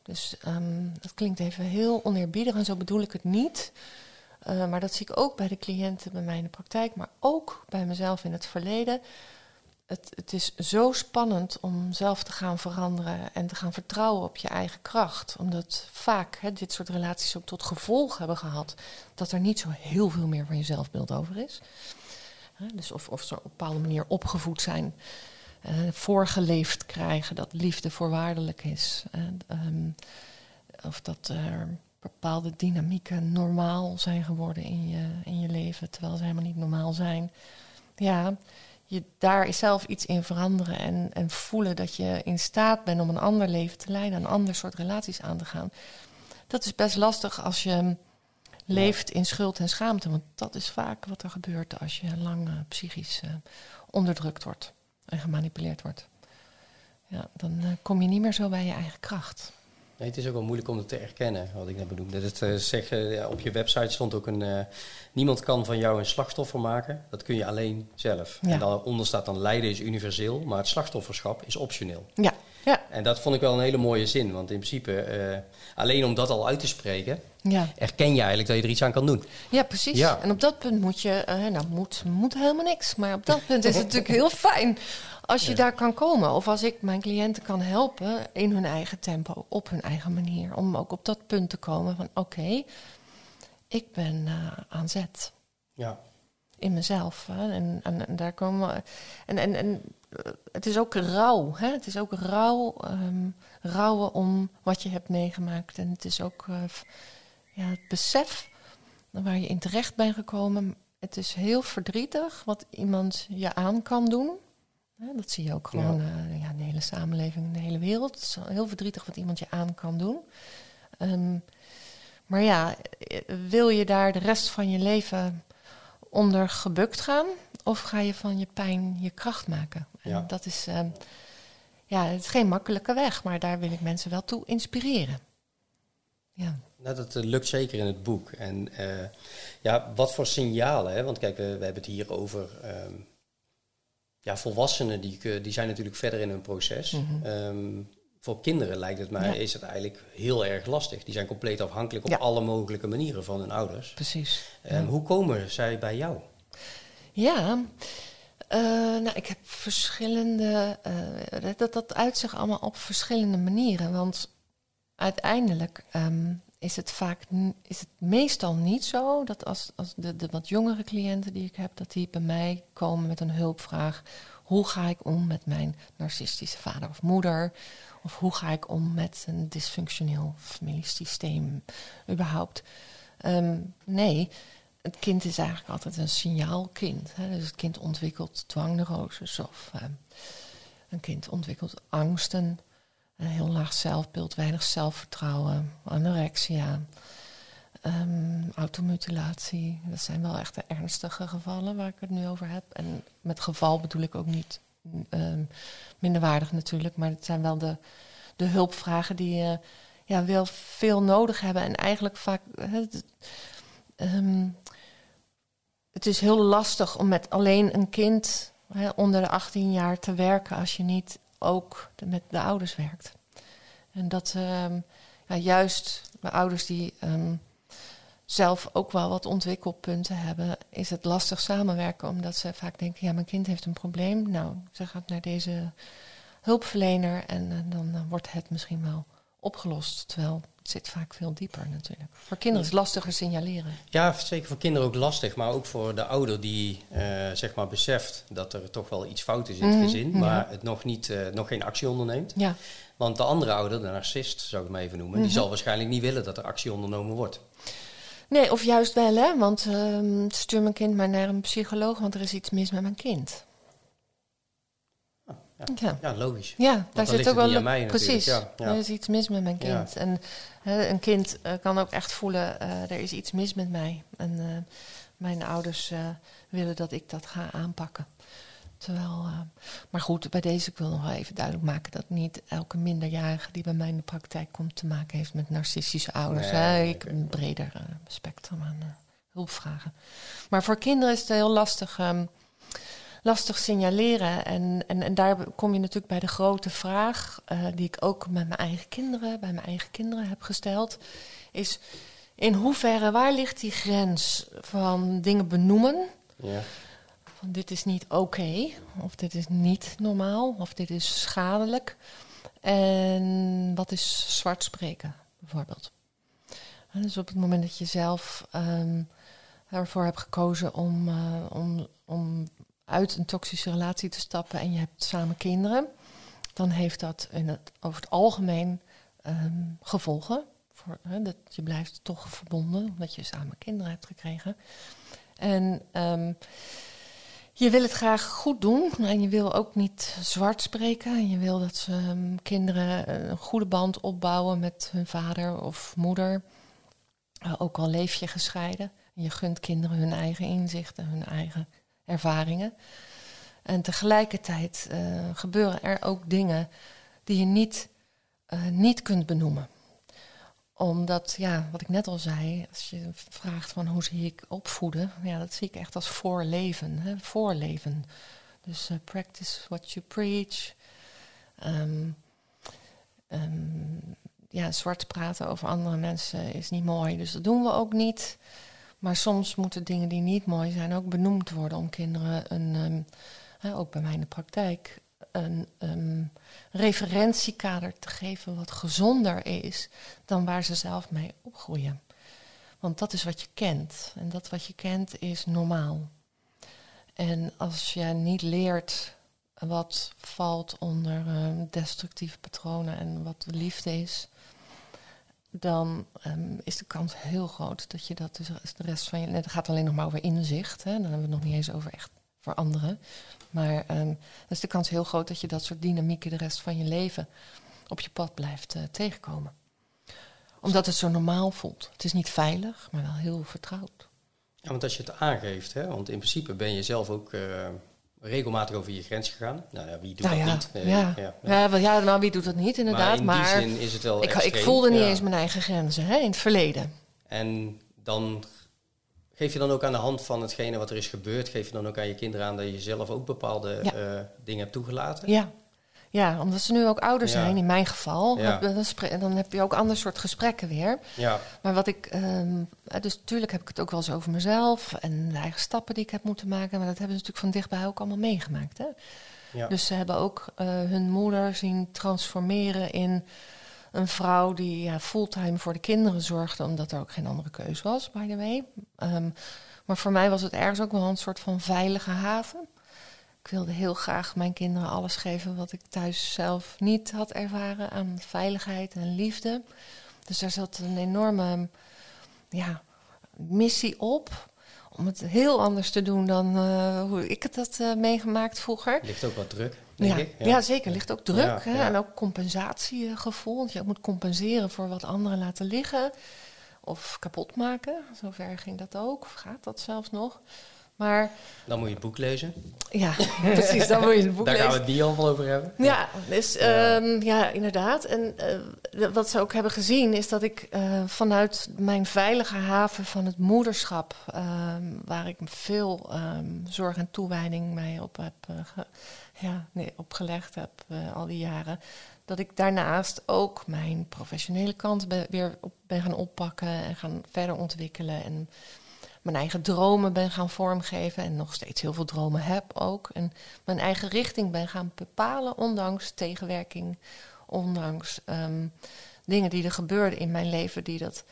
Dus ehm, dat klinkt even heel oneerbiedig en zo bedoel ik het niet. Maar dat zie ik ook bij de cliënten bij mij in de praktijk, maar ook bij mezelf in het verleden. Het, het is zo spannend om zelf te gaan veranderen en te gaan vertrouwen op je eigen kracht. Omdat vaak hè, dit soort relaties ook tot gevolg hebben gehad dat er niet zo heel veel meer van je zelfbeeld over is. Dus of, of ze op een bepaalde manier opgevoed zijn, eh, voorgeleefd krijgen dat liefde voorwaardelijk is. En, ehm, of dat er bepaalde dynamieken normaal zijn geworden in je, in je leven, terwijl ze helemaal niet normaal zijn. Ja, je daar zelf iets in veranderen en, en voelen dat je in staat bent om een ander leven te leiden, een ander soort relaties aan te gaan. Dat is best lastig als je leeft in schuld en schaamte. Want dat is vaak wat er gebeurt als je lang eh, psychisch eh, onderdrukt wordt en gemanipuleerd wordt. Ja, dan eh, kom je niet meer zo bij je eigen kracht. Nee, het is ook wel moeilijk om het te erkennen, wat ik net benoemde. Dat eh, zeg, eh, op je website stond ook een... eh, niemand kan van jou een slachtoffer maken. Dat kun je alleen zelf. Ja. En daaronder staat dan lijden is universeel, maar het slachtofferschap is optioneel. Ja, ja, En dat vond ik wel een hele mooie zin. Want in principe, eh, alleen om dat al uit te spreken... ja. erken je eigenlijk dat je er iets aan kan doen. ja precies. Ja. En op dat punt moet je, eh, nou moet, moet helemaal niks. Maar op dat punt is het [laughs] natuurlijk heel fijn als je daar kan komen. Of als ik mijn cliënten kan helpen in hun eigen tempo, op hun eigen manier. Om ook op dat punt te komen van oké, ik ben eh, aan zet. Ja. In mezelf. Hè? En, en, en daar komen we. En, en, en eh, het is ook rouw. Hè? Het is ook rouw. ehm, rouwen om wat je hebt meegemaakt. En het is ook eh, ja, het besef waar je in terecht bent gekomen. Het is heel verdrietig wat iemand je aan kan doen. Dat zie je ook gewoon eh, ja, in de hele samenleving, in de hele wereld. Het is heel verdrietig wat iemand je aan kan doen. Ehm, maar ja, wil je daar de rest van je leven onder gebukt gaan? Of ga je van je pijn je kracht maken? En Ja. dat is, ehm, ja, het is geen makkelijke weg, maar daar wil ik mensen wel toe inspireren. Ja, Nou, dat eh, lukt zeker in het boek. En eh, ja, wat voor signalen? Hè? Want kijk, we, we hebben het hier over ehm, ja, volwassenen, die, k- die zijn natuurlijk verder in hun proces. Mhm. Ehm, voor kinderen lijkt het mij, Ja. is het eigenlijk heel erg lastig. Die zijn compleet afhankelijk op Ja. alle mogelijke manieren van hun ouders. precies. Ehm, Hoe komen zij bij jou? Ja, eh, nou, ik heb verschillende. eh, dat, dat uit zich allemaal op verschillende manieren. Want uiteindelijk ehm, is het vaak is het meestal niet zo dat als, als de, de wat jongere cliënten die ik heb, dat die bij mij komen met een hulpvraag. Hoe ga ik om met mijn narcistische vader of moeder? Of hoe ga ik om met een dysfunctioneel familiesysteem überhaupt? Ehm, nee, het kind is eigenlijk altijd een signaalkind. Hè? Dus het kind ontwikkelt dwangneuroses of ehm, een kind ontwikkelt angsten, een heel laag zelfbeeld, weinig zelfvertrouwen, anorexia. ehm, automutilatie. Dat zijn wel echt de ernstige gevallen waar ik het nu over heb. En met geval bedoel ik ook niet um, minderwaardig natuurlijk, maar het zijn wel de, de hulpvragen die uh, ja, wel veel nodig hebben en eigenlijk vaak. Um, het is heel lastig om met alleen een kind onder de 18 jaar te werken als je niet ook met de ouders werkt. En dat um, ja, juist bij ouders die zelf ook wel wat ontwikkelpunten hebben, is het lastig samenwerken, omdat ze vaak denken: ja, mijn kind heeft een probleem. Nou, ze gaat naar deze hulpverlener en, en dan uh, wordt het misschien wel opgelost. Terwijl het zit vaak veel dieper natuurlijk. Voor kinderen is het lastiger signaleren. Ja, zeker voor kinderen ook lastig. Maar ook voor de ouder die uh, zeg maar beseft dat er toch wel iets fout is in het mm -hmm, gezin. Maar ja. het nog, niet, uh, nog geen actie onderneemt. Ja. Want de andere ouder, de narcist zou ik maar even noemen... Mm -hmm. die zal waarschijnlijk niet willen dat er actie ondernomen wordt. Nee, of juist wel hè. Want uh, stuur mijn kind maar naar een psycholoog... want er is iets mis met mijn kind. Ja, ja. logisch. Ja, daar zit ook wel. Mij, precies. Ja. Er is iets mis met mijn kind. En een kind uh, kan ook echt voelen: uh, er is iets mis met mij. En mijn ouders willen dat ik dat ga aanpakken. Terwijl, maar goed, bij deze ik wil nog wel even duidelijk maken dat niet elke minderjarige die bij mij in de praktijk komt te maken heeft met narcistische ouders. Nee, hè? Ik heb een breder spectrum aan hulpvragen. Maar voor kinderen is het heel lastig. Um, lastig signaleren. En, en, en daar kom je natuurlijk bij de grote vraag, die ik ook met mijn eigen kinderen, bij mijn eigen kinderen heb gesteld, is in hoeverre, waar ligt die grens van dingen benoemen? Ja. Dit is niet oké, of dit is niet normaal, of dit is schadelijk. En wat is zwart spreken, bijvoorbeeld? Dus op het moment dat je zelf um, ervoor hebt gekozen om, uh, om, om uit een toxische relatie te stappen en je hebt samen kinderen, dan heeft dat in het, over het algemeen um, gevolgen. Voor, dat je blijft toch verbonden, omdat je samen kinderen hebt gekregen. En um, je wil het graag goed doen en je wil ook niet zwart spreken. En je wil dat ze, um, kinderen een goede band opbouwen met hun vader of moeder. Uh, ook al leef je gescheiden. En je gunt kinderen hun eigen inzichten, hun eigen ervaringen. En tegelijkertijd uh, gebeuren er ook dingen die je niet, niet kunt benoemen. Omdat, ja, wat ik net al zei, als je vraagt van hoe zie ik opvoeden, ja, dat zie ik echt als voorleven. Hè, voorleven. Dus uh, practice what you preach. Um, um, ja, zwart praten over andere mensen is niet mooi, dus dat doen we ook niet. Maar soms moeten dingen die niet mooi zijn ook benoemd worden om kinderen een, hè, ook bij mij in de praktijk, een referentiekader te geven wat gezonder is dan waar ze zelf mee opgroeien. Want dat is wat je kent. En dat wat je kent is normaal. En als je niet leert wat valt onder um, destructieve patronen en wat liefde is, dan um, is de kans heel groot dat je dat dus de rest van je. Het gaat alleen nog maar over inzicht. Hè, dan hebben we het nog niet eens over echt voor anderen. Maar um, dan is de kans heel groot dat je dat soort dynamieken de rest van je leven op je pad blijft uh, tegenkomen. Omdat het zo normaal voelt. Het is niet veilig, maar wel heel vertrouwd. Ja, want als je het aangeeft, hè, want in principe ben je zelf ook. Uh regelmatig over je grens gegaan. Nou ja, wie doet nou dat ja, niet? Ja. Ja, ja. wel, ja, nou, wie doet dat niet, inderdaad. Maar in maar die zin is het wel ik, extreem. ik voelde niet eens mijn eigen grenzen hè, in het verleden. En dan geef je dan ook aan de hand van hetgene wat er is gebeurd... geef je dan ook aan je kinderen aan dat je zelf ook bepaalde uh, dingen hebt toegelaten? Ja. Ja, omdat ze nu ook ouder zijn, in mijn geval. Ja. Dan heb je ook ander soort gesprekken weer. Ja. Maar wat ik... Um, dus natuurlijk heb ik het ook wel eens over mezelf... en de eigen stappen die ik heb moeten maken. Maar dat hebben ze natuurlijk van dichtbij ook allemaal meegemaakt. Hè? Ja. Dus ze hebben ook uh, hun moeder zien transformeren in een vrouw... die fulltime voor de kinderen zorgde... omdat er ook geen andere keus was, by the way. Um, maar voor mij was het ergens ook wel een soort van veilige haven... Ik wilde heel graag mijn kinderen alles geven wat ik thuis zelf niet had ervaren aan veiligheid en liefde. Dus daar zat een enorme ja, missie op. Om het heel anders te doen dan uh, hoe ik het had uh, meegemaakt vroeger. Ligt ook wat druk, denk ja, ik. Ja. ja, zeker. Ligt ook druk. Hè? En ook compensatiegevoel. Want je moet compenseren voor wat anderen laten liggen. of kapot maken. Zover ging dat ook, of gaat dat zelfs nog. Maar Dan moet je het boek lezen. ja, [laughs] precies, dan moet je het boek Daar lezen. gaan we het niet allemaal over hebben. Ja, dus Ja. ehm, ja, inderdaad. En eh, wat ze ook hebben gezien is dat ik eh, vanuit mijn veilige haven van het moederschap, ehm, waar ik veel ehm, zorg en toewijding mij op heb ge- ja, nee, opgelegd heb eh, al die jaren, dat ik daarnaast ook mijn professionele kant weer ben gaan oppakken en gaan verder ontwikkelen en mijn eigen dromen ben gaan vormgeven en nog steeds heel veel dromen heb ook. En mijn eigen richting ben gaan bepalen, ondanks tegenwerking, ondanks ehm, dingen die er gebeurden in mijn leven die dat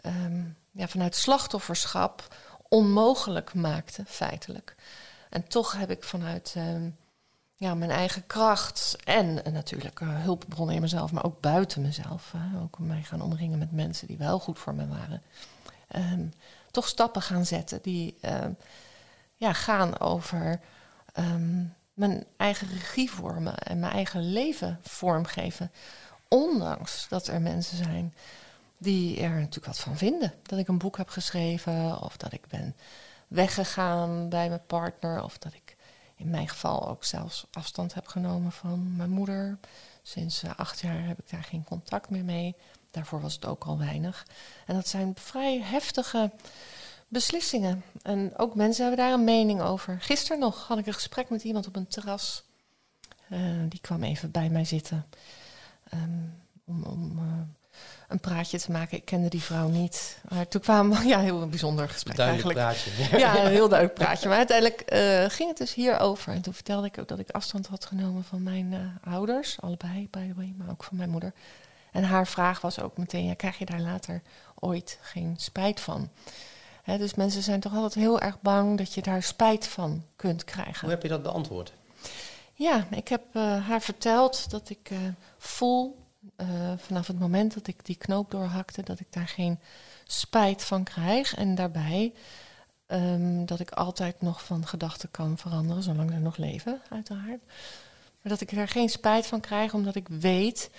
ehm, ja, vanuit slachtofferschap onmogelijk maakten, feitelijk. En toch heb ik vanuit ehm, ja, mijn eigen kracht en, eh, natuurlijk eh, hulpbronnen in mezelf, maar ook buiten mezelf, ook mij gaan omringen met mensen die wel goed voor me waren, ehm, toch stappen gaan zetten die ehm, ja, gaan over ehm, mijn eigen regie vormen en mijn eigen leven vormgeven. Ondanks dat er mensen zijn die er natuurlijk wat van vinden. Dat ik een boek heb geschreven of dat ik ben weggegaan bij mijn partner of dat ik in mijn geval ook zelfs afstand heb genomen van mijn moeder. Sinds eh, acht jaar heb ik daar geen contact meer mee. Daarvoor was het ook al weinig. En dat zijn vrij heftige beslissingen. En ook mensen hebben daar een mening over. Gisteren nog had ik een gesprek met iemand op een terras. Eh, die kwam even bij mij zitten. ehm, om om eh, een praatje te maken. Ik kende die vrouw niet. Maar toen kwamen [laughs] ja, heel een bijzonder gesprek Duidelijk eigenlijk. praatje. [laughs] Ja, een heel duidelijk [laughs] praatje. Maar uiteindelijk eh, ging het dus hierover. En toen vertelde ik ook dat ik afstand had genomen van mijn eh, ouders. Allebei, by the way, maar ook van mijn moeder. En haar vraag was ook meteen, ja, krijg je daar later ooit geen spijt van? Hè, dus mensen zijn toch altijd heel erg bang dat je daar spijt van kunt krijgen. Hoe heb je dat beantwoord? Ja, ik heb eh, haar verteld dat ik voel eh, vanaf het moment dat ik die knoop doorhakte, dat ik daar geen spijt van krijg. En daarbij ehm, dat ik altijd nog van gedachten kan veranderen, zolang er nog leven, uiteraard. Maar dat ik er geen spijt van krijg, omdat ik weet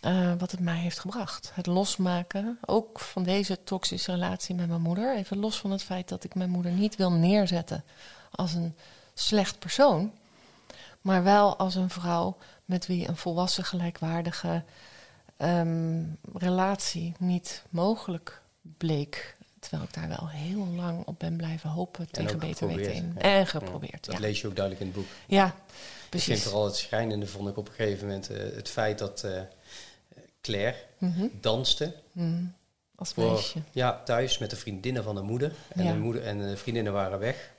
eh, wat het mij heeft gebracht. Het losmaken, ook van deze toxische relatie met mijn moeder. Even los van het feit dat ik mijn moeder niet wil neerzetten als een slecht persoon. Maar wel als een vrouw met wie een volwassen, gelijkwaardige ehm, relatie niet mogelijk bleek. Terwijl ik daar wel heel lang op ben blijven hopen tegen beter weten in. ja. En geprobeerd, Dat ja. lees je ook duidelijk in het boek. Ja, Ik vind precies. vooral het schrijnende, vond ik op een gegeven moment, eh, het feit dat eh, Claire Mhm, danste mhm. Als voor, meisje. ja, thuis met de vriendinnen van de moeder. En, de moeder en de vriendinnen waren weg.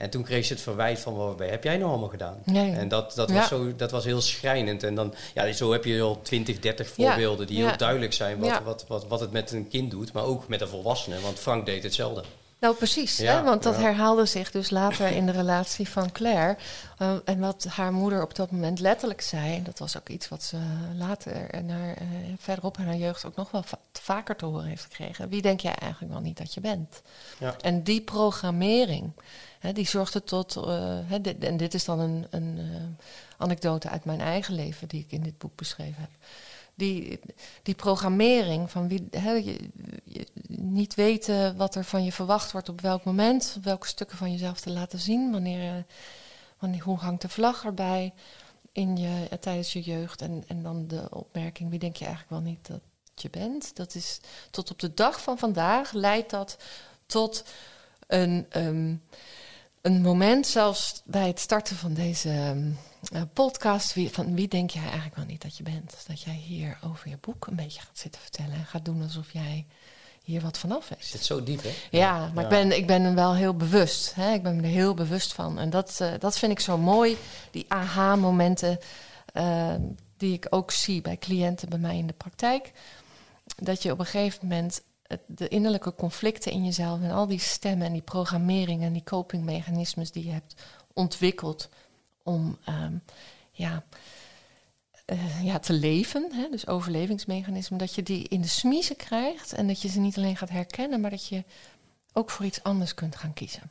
En toen kreeg ze het verwijt van, wat heb jij nou allemaal gedaan? En dat, dat, Ja. was zo, dat was heel schrijnend. En dan, ja, zo heb je al 20, 30 voorbeelden die Ja. heel duidelijk zijn wat, Ja. wat, wat, wat het met een kind doet, maar ook met een volwassene. Want Frank deed hetzelfde. Nou, precies. Hè? Want dat herhaalde zich dus later in de relatie van Claire. Eh, en wat haar moeder op dat moment letterlijk zei... en dat was ook iets wat ze later en haar, eh, verderop in haar jeugd... ook nog wel va- vaker te horen heeft gekregen. Wie denk jij eigenlijk wel niet dat je bent? Ja. En die programmering, hè, die zorgde tot... eh, dit- en dit is dan een, een eh, anekdote uit mijn eigen leven... die ik in dit boek beschreven heb. Die, die programmering van wie, hè, je, niet weten wat er van je verwacht wordt op welk moment, welke stukken van jezelf te laten zien, wanneer, eh, wanneer hoe hangt de vlag erbij in je, tijdens je jeugd en, en dan de opmerking wie denk je eigenlijk wel niet dat je bent. Dat is tot op de dag van vandaag leidt dat tot een, ehm, een moment, zelfs bij het starten van deze ehm, eh, podcast, wie, van wie denk jij eigenlijk wel niet dat je bent? Dat jij hier over je boek een beetje gaat zitten vertellen en gaat doen alsof jij hier wat vanaf weet. Zit zo diep, hè? Ja, maar Ja. Ik, ben, ik ben er wel heel bewust. Hè? Ik ben me er heel bewust van. En dat, eh, dat vind ik zo mooi. Die aha-momenten eh, die ik ook zie bij cliënten bij mij in de praktijk. Dat je op een gegeven moment de innerlijke conflicten in jezelf en al die stemmen en die programmering en die copingmechanismes die je hebt ontwikkeld om ehm, ja, eh, ja, te leven, hè, dus overlevingsmechanismen, dat je die in de smiezen krijgt en dat je ze niet alleen gaat herkennen, maar dat je ook voor iets anders kunt gaan kiezen.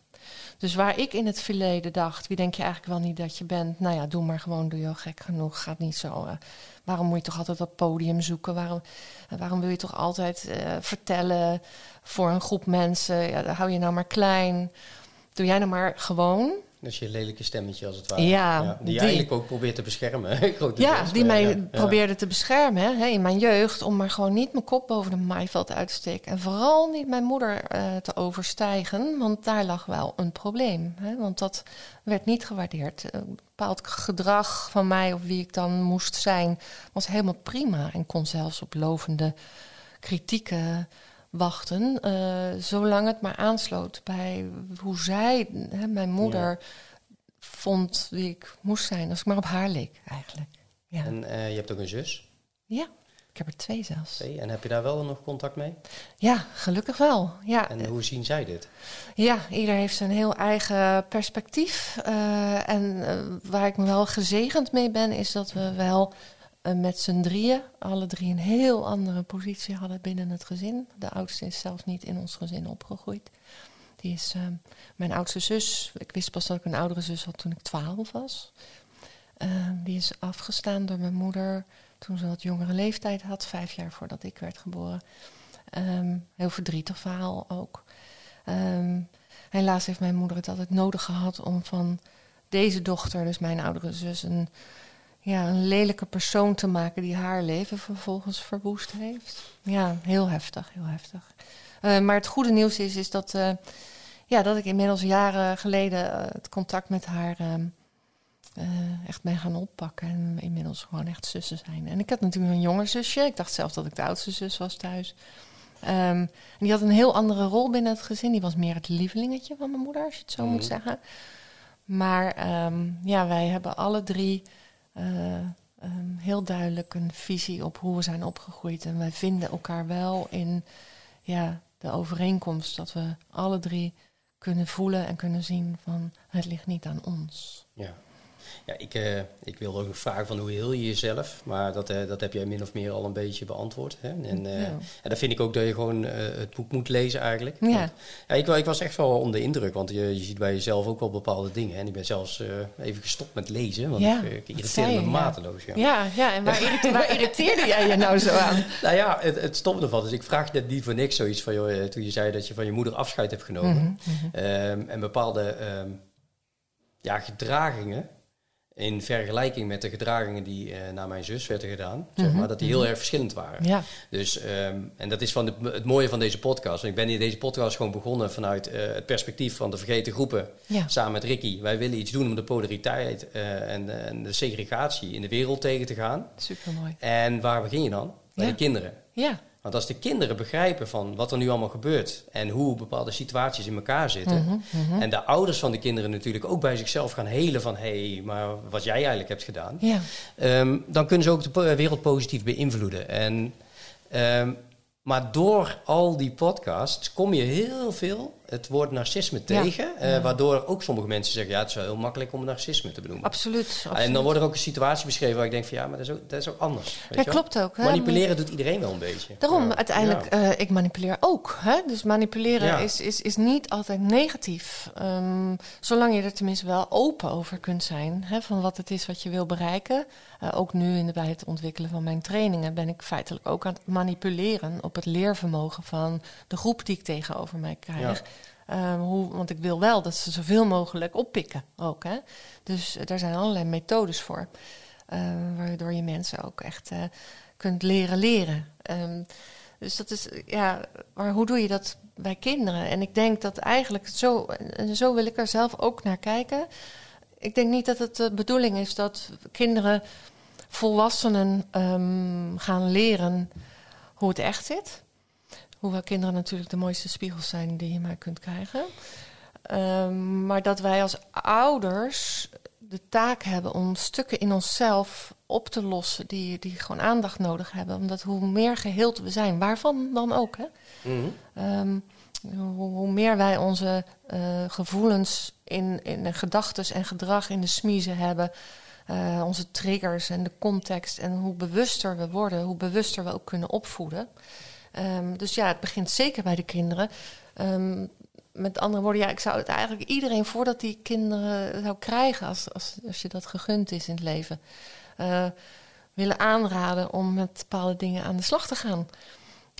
Dus waar ik in het verleden dacht, wie denk je eigenlijk wel niet dat je bent? Nou ja, doe maar gewoon, doe je al gek genoeg, gaat niet zo. Uh, waarom moet je toch altijd dat podium zoeken? Waarom, uh, waarom wil je toch altijd uh, vertellen voor een groep mensen? Ja, hou je nou maar klein. Doe jij nou maar gewoon. Dat is je lelijke stemmetje als het ware. Ja, die, die je eigenlijk ook probeert te beschermen. [laughs] ja, die mij ja, probeerde te beschermen hè, in mijn jeugd. Om maar gewoon niet mijn kop boven de maaiveld uit te steken. En vooral niet mijn moeder uh, te overstijgen. Want daar lag wel een probleem. Hè, want dat werd niet gewaardeerd. Een bepaald gedrag van mij of wie ik dan moest zijn... was helemaal prima. En kon zelfs op lovende kritieken wachten, uh, zolang het maar aansloot bij hoe zij, hè, mijn moeder, ja. vond wie ik moest zijn. Als ik maar op haar leek, eigenlijk. Ja. En uh, je hebt ook een zus? Ja, ik heb er twee zelfs. Twee. En heb je daar wel nog contact mee? Ja, gelukkig wel. Ja. En hoe zien zij dit? Ja, ieder heeft zijn heel eigen perspectief. Uh, en waar ik me wel gezegend mee ben, is dat we wel met z'n drieën, alle drie een heel andere positie hadden binnen het gezin. De oudste is zelfs niet in ons gezin opgegroeid. Die is uh, mijn oudste zus. Ik wist pas dat ik een oudere zus had toen ik twaalf was. Uh, die is afgestaan door mijn moeder toen ze wat jongere leeftijd had, vijf jaar voordat ik werd geboren. Um, heel verdrietig verhaal ook. Um, helaas heeft mijn moeder het altijd nodig gehad om van deze dochter, dus mijn oudere zus, een ja, een lelijke persoon te maken die haar leven vervolgens verwoest heeft. Ja, heel heftig, heel heftig. Uh, maar het goede nieuws is, is dat, uh, ja, dat ik inmiddels jaren geleden uh, het contact met haar echt ben gaan oppakken. En inmiddels gewoon echt zussen zijn. En ik had natuurlijk een jonger zusje. Ik dacht zelf dat ik de oudste zus was thuis. Um, en die had een heel andere rol binnen het gezin. Die was meer het lievelingetje van mijn moeder, als je het zo mm. moet zeggen. Maar um, ja, wij hebben alle drie um, heel duidelijk een visie op hoe we zijn opgegroeid. En wij vinden elkaar wel in ja, de overeenkomst dat we alle drie kunnen voelen en kunnen zien van het ligt niet aan ons. Ja. Ja, ik, uh, ik wilde ook nog vragen van hoe heel je jezelf, maar dat, uh, dat heb jij min of meer al een beetje beantwoord. Hè? En, uh, ja. en dan vind ik ook dat je gewoon het boek moet lezen eigenlijk. Ja. Want, ja, ik, ik, was echt wel onder indruk, want je, je ziet bij jezelf ook wel bepaalde dingen. En ik ben zelfs even gestopt met lezen, want ja, ik, ik irriteerde me mateloos. Ja, ja, ja en waar, irrite, waar irriteerde jij je nou zo aan? [laughs] nou ja, het, het stopt ervan. Dus ik vraag net niet voor niks zoiets van, joh, toen je zei dat je van je moeder afscheid hebt genomen. Mhm, Mm -hmm. um, en bepaalde um, ja, gedragingen in vergelijking met de gedragingen die uh, naar mijn zus werden gedaan, mm -hmm. zeg maar, dat die heel erg verschillend waren. Ja. Dus, um, en dat is van de, het mooie van deze podcast. Ik ben in deze podcast gewoon begonnen vanuit uh, het perspectief van de vergeten groepen, ja. samen met Ricky. Wij willen iets doen om de polariteit uh, en, en, de segregatie in de wereld tegen te gaan. Super mooi. En waar begin je dan? Bij ja. de kinderen. Ja. Want als de kinderen begrijpen van wat er nu allemaal gebeurt en hoe bepaalde situaties in elkaar zitten. Mm -hmm, mm -hmm. En de ouders van de kinderen natuurlijk ook bij zichzelf gaan helen van hé, hey, maar wat jij eigenlijk hebt gedaan. Ja. Um, dan kunnen ze ook de wereld positief beïnvloeden. En, um, maar door al die podcasts kom je heel veel het woord narcisme tegen. Ja. Uh, ja. Waardoor ook sommige mensen zeggen, ja, het is wel heel makkelijk om narcisme te benoemen. Absoluut, absoluut. En dan wordt er ook een situatie beschreven waar ik denk van ja, maar dat is ook, dat is ook anders. Ja, klopt ook. Hè? Manipuleren doet iedereen wel een beetje. Daarom, ja. uiteindelijk, ja. uh, ik manipuleer ook. Hè? Dus manipuleren is, is, is niet altijd negatief. Um, zolang je er tenminste wel open over kunt zijn. Hè, van wat het is wat je wil bereiken. Uh, ook nu in de, bij het ontwikkelen van mijn trainingen ben ik feitelijk ook aan het manipuleren op het leervermogen van de groep die ik tegenover mij krijg. Uh, hoe, want ik wil wel dat ze zoveel mogelijk oppikken ook. Dus uh, daar zijn allerlei methodes voor. Uh, waardoor je mensen ook echt kunt leren leren. Um, dus dat is, ja, maar hoe doe je dat bij kinderen? En ik denk dat eigenlijk zo, en zo wil ik er zelf ook naar kijken. Ik denk niet dat het de bedoeling is dat kinderen, volwassenen gaan leren hoe het echt zit. Hoewel kinderen natuurlijk de mooiste spiegels zijn die je maar kunt krijgen. Um, maar dat wij als ouders de taak hebben om stukken in onszelf op te lossen die, die gewoon aandacht nodig hebben. Omdat hoe meer geheeld we zijn, waarvan dan ook, hè? Mm -hmm. um, hoe, hoe, meer wij onze uh, gevoelens in, in de gedachten en gedrag in de smiezen hebben, uh, onze triggers en de context, en hoe bewuster we worden, hoe bewuster we ook kunnen opvoeden. Um, dus ja, het begint zeker bij de kinderen. Um, met andere woorden, ja, ik zou het eigenlijk iedereen voordat die kinderen zou krijgen, als, als, als je dat gegund is in het leven, uh, willen aanraden om met bepaalde dingen aan de slag te gaan.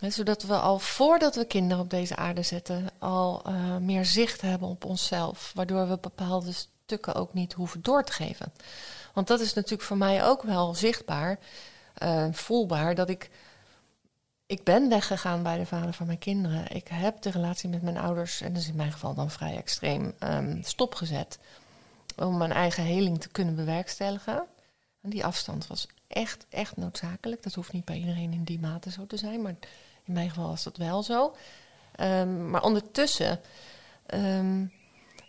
zodat we al voordat we kinderen op deze aarde zetten, al uh, meer zicht hebben op onszelf. Waardoor we bepaalde stukken ook niet hoeven door te geven. Want dat is natuurlijk voor mij ook wel zichtbaar, uh, voelbaar, dat ik. Ik ben weggegaan bij de vader van mijn kinderen. Ik heb de relatie met mijn ouders, en dat is in mijn geval dan vrij extreem, um, stopgezet. Om mijn eigen heling te kunnen bewerkstelligen. En die afstand was echt, echt noodzakelijk. Dat hoeft niet bij iedereen in die mate zo te zijn, maar in mijn geval was dat wel zo. Um, maar ondertussen um,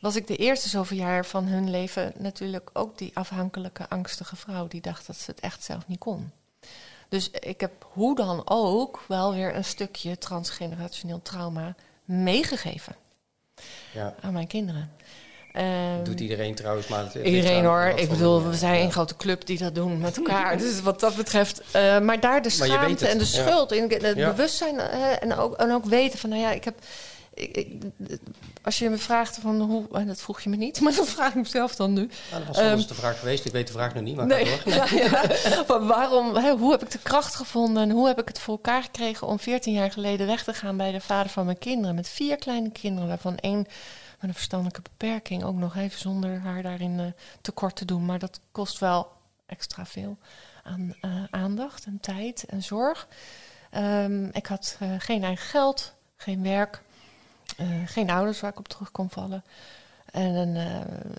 was ik de eerste zoveel jaar van hun leven natuurlijk ook die afhankelijke, angstige vrouw die dacht dat ze het echt zelf niet kon. Dus ik heb hoe dan ook wel weer een stukje transgenerationeel trauma meegegeven ja. aan mijn kinderen. Um, Doet iedereen trouwens maar. Het iedereen hoor. Ik bedoel, we zijn een grote club die dat doen met elkaar. [laughs] dus wat dat betreft. Uh, maar daar de schaamte en de schuld, in het bewustzijn uh, en, ook, en ook weten van, nou ja, ik heb. Ik, ik, als je me vraagt van hoe, en dat vroeg je me niet, [laughs] maar dat vraag ik mezelf dan nu. Nou, dat was um, de vraag geweest. Ik weet de vraag nog niet, maar nee, door. [laughs] ja, waarom, hè, hoe heb ik de kracht gevonden en hoe heb ik het voor elkaar gekregen om 14 jaar geleden weg te gaan bij de vader van mijn kinderen met vier kleine kinderen, waarvan één met een verstandelijke beperking ook nog even zonder haar daarin uh, tekort te doen. Maar dat kost wel extra veel aan uh, aandacht en tijd en zorg. Um, ik had uh, geen eigen geld, geen werk, geen ouders waar ik op terug kon vallen. En,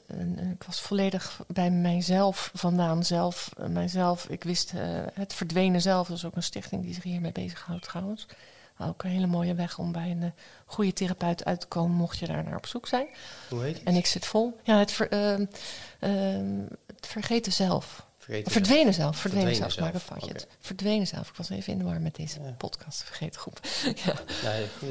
en ik was volledig bij mijzelf vandaan. Zelf, mijzelf. Ik wist het verdwenen zelf. Dat is ook een stichting die zich hiermee bezighoudt trouwens. Ook een hele mooie weg om bij een goede therapeut uit te komen, mocht je daar naar op zoek zijn. Hoe heet het? En ik zit vol. Ja, het, ver, uh, uh, het vergeten zelf. Vergeten verdwenen zelf. Verdwenen, zelf. zelf. Maak een foutje. Okay. Verdwenen zelf. Ik was even in de war met deze ja. podcast. Vergeten groep. [laughs] ja.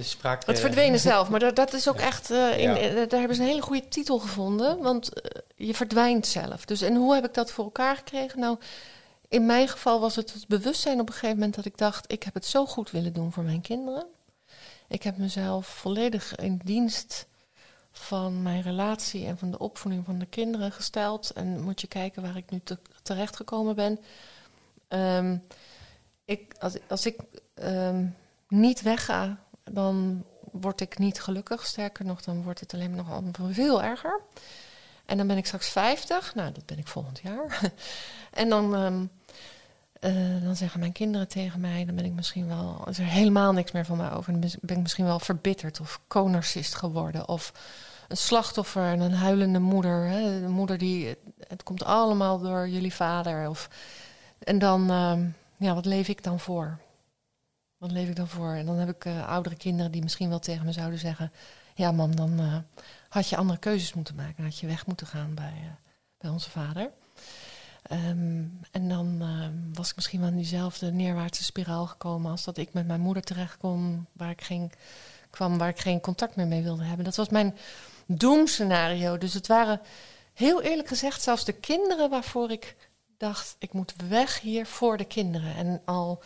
Spraak, het verdwenen [laughs] zelf. Maar dat, dat is ook echt... In, ja. daar hebben ze een hele goede titel gevonden. Want je verdwijnt zelf. Dus en hoe heb ik dat voor elkaar gekregen? Nou... In mijn geval was het het bewustzijn op een gegeven moment dat ik dacht: ik heb het zo goed willen doen voor mijn kinderen. Ik heb mezelf volledig in dienst van mijn relatie en van de opvoeding van de kinderen gesteld. En moet je kijken waar ik nu te, terecht gekomen ben. Um, ik, als, als ik um, niet wegga, dan word ik niet gelukkig. Sterker nog, dan wordt het alleen nog veel erger. En dan ben ik straks 50. Nou, dat ben ik volgend jaar. [laughs] en dan um, uh, dan zeggen mijn kinderen tegen mij, dan ben ik misschien wel, is er helemaal niks meer van mij over. Dan ben ik misschien wel verbitterd of co-narcist geworden. Of een slachtoffer en een huilende moeder. Hè, een moeder die, het komt allemaal door jullie vader. Of, en dan, uh, ja, wat leef ik dan voor? Wat leef ik dan voor? En dan heb ik uh, oudere kinderen die misschien wel tegen me zouden zeggen: Ja, mam, dan uh, had je andere keuzes moeten maken. Had je weg moeten gaan bij, bij onze vader. Um, en dan uh, was ik misschien wel in diezelfde neerwaartse spiraal gekomen als dat ik met mijn moeder terecht kwam, waar ik geen, kwam, waar ik geen contact meer mee wilde hebben. Dat was mijn doemscenario. Dus het waren heel eerlijk gezegd zelfs de kinderen waarvoor ik dacht, ik moet weg hier voor de kinderen. En al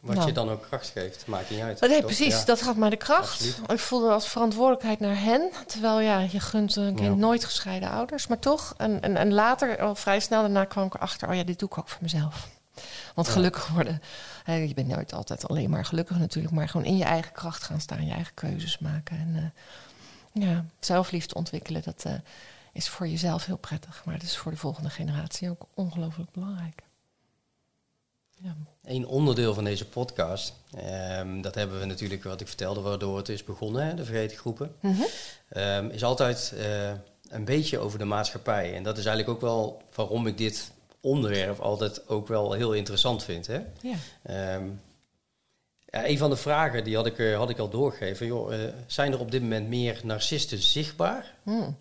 wat nou. je dan ook kracht geeft, maakt niet uit. Nee, precies, dat gaf mij de kracht. Absoluut. Ik voelde als verantwoordelijkheid naar hen. Terwijl ja, je gunt een kind ja. nooit gescheiden ouders, maar toch. En, en, en later, al vrij snel daarna, kwam ik erachter: oh ja, dit doe ik ook voor mezelf. Want gelukkig worden, hè, je bent nooit altijd alleen maar gelukkig natuurlijk, maar gewoon in je eigen kracht gaan staan, je eigen keuzes maken. En uh, ja, zelfliefde ontwikkelen, dat uh, is voor jezelf heel prettig, maar het is voor de volgende generatie ook ongelooflijk belangrijk. Ja. Een onderdeel van deze podcast, um, dat hebben we natuurlijk, wat ik vertelde, waardoor het is begonnen, hè, de vergeten groepen, mm -hmm. um, is altijd uh, een beetje over de maatschappij. En dat is eigenlijk ook wel waarom ik dit onderwerp altijd ook wel heel interessant vind. Hè? Ja. Um, ja, een van de vragen die had ik, uh, had ik al doorgegeven. Joh, uh, zijn er op dit moment meer narcisten zichtbaar? Mm.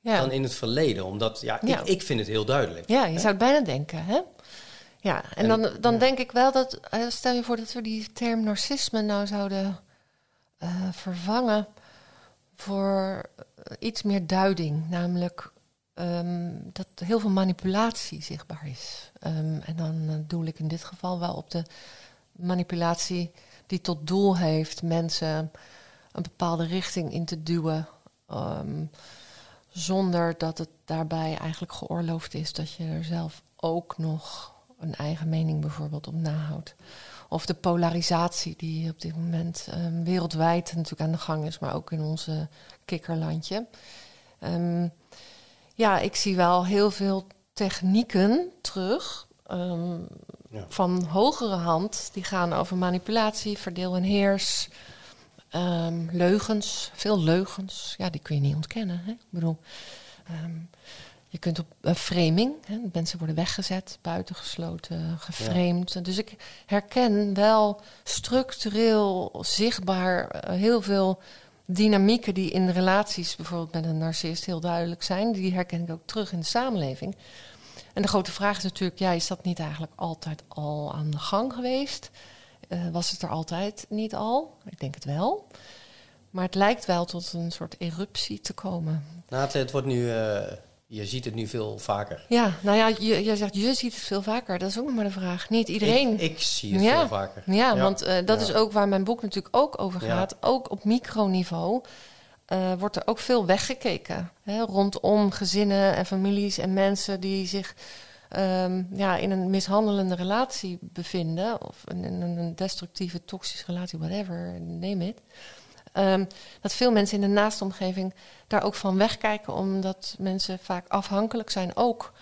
Ja. Dan in het verleden, omdat ja, ja. Ik, ik vind het heel duidelijk. Ja, je hè? zou het bijna denken, hè? Ja, en, en dan, dan ja. denk ik wel dat, stel je voor dat we die term narcisme nou zouden uh, vervangen voor iets meer duiding, namelijk um, dat heel veel manipulatie zichtbaar is. Um, en dan uh, doel ik in dit geval wel op de manipulatie die tot doel heeft mensen een bepaalde richting in te duwen. ehm, zonder dat het daarbij eigenlijk geoorloofd is dat je er zelf ook nog een eigen mening bijvoorbeeld op nahoudt. Of de polarisatie die op dit moment ehm, wereldwijd natuurlijk aan de gang is, maar ook in onze kikkerlandje. Ehm, ja, ik zie wel heel veel technieken terug. ehm, Ja. Van hogere hand, die gaan over manipulatie, verdeel en heers. leugens, veel leugens. Ja, die kun je niet ontkennen. Hè? Ik bedoel, je kunt op uh, framing, hè? mensen worden weggezet, buitengesloten, geframed. Dus ik herken wel structureel, zichtbaar eh, heel veel dynamieken die in relaties, bijvoorbeeld met een narcist, heel duidelijk zijn. Die herken ik ook terug in de samenleving. En de grote vraag is natuurlijk, ja, is dat niet eigenlijk altijd al aan de gang geweest? Eh, was het er altijd niet al? Ik denk het wel. Maar het lijkt wel tot een soort eruptie te komen. Nou, het, het wordt nu, eh, je ziet het nu veel vaker. Ja, nou ja, je, je zegt je ziet het veel vaker. Dat is ook nog maar de vraag. Niet iedereen. Ik, ik zie het Ja. veel vaker. Ja, want eh, dat Ja. is ook waar mijn boek natuurlijk ook over gaat. Ook op microniveau eh, wordt er ook veel weggekeken. Hè, rondom gezinnen en families en mensen die zich ehm, ja, in een mishandelende relatie bevinden. Of in een, een destructieve, toxische relatie, whatever, name it. Ehm, dat veel mensen in de naaste omgeving daar ook van wegkijken, omdat mensen vaak afhankelijk zijn ook.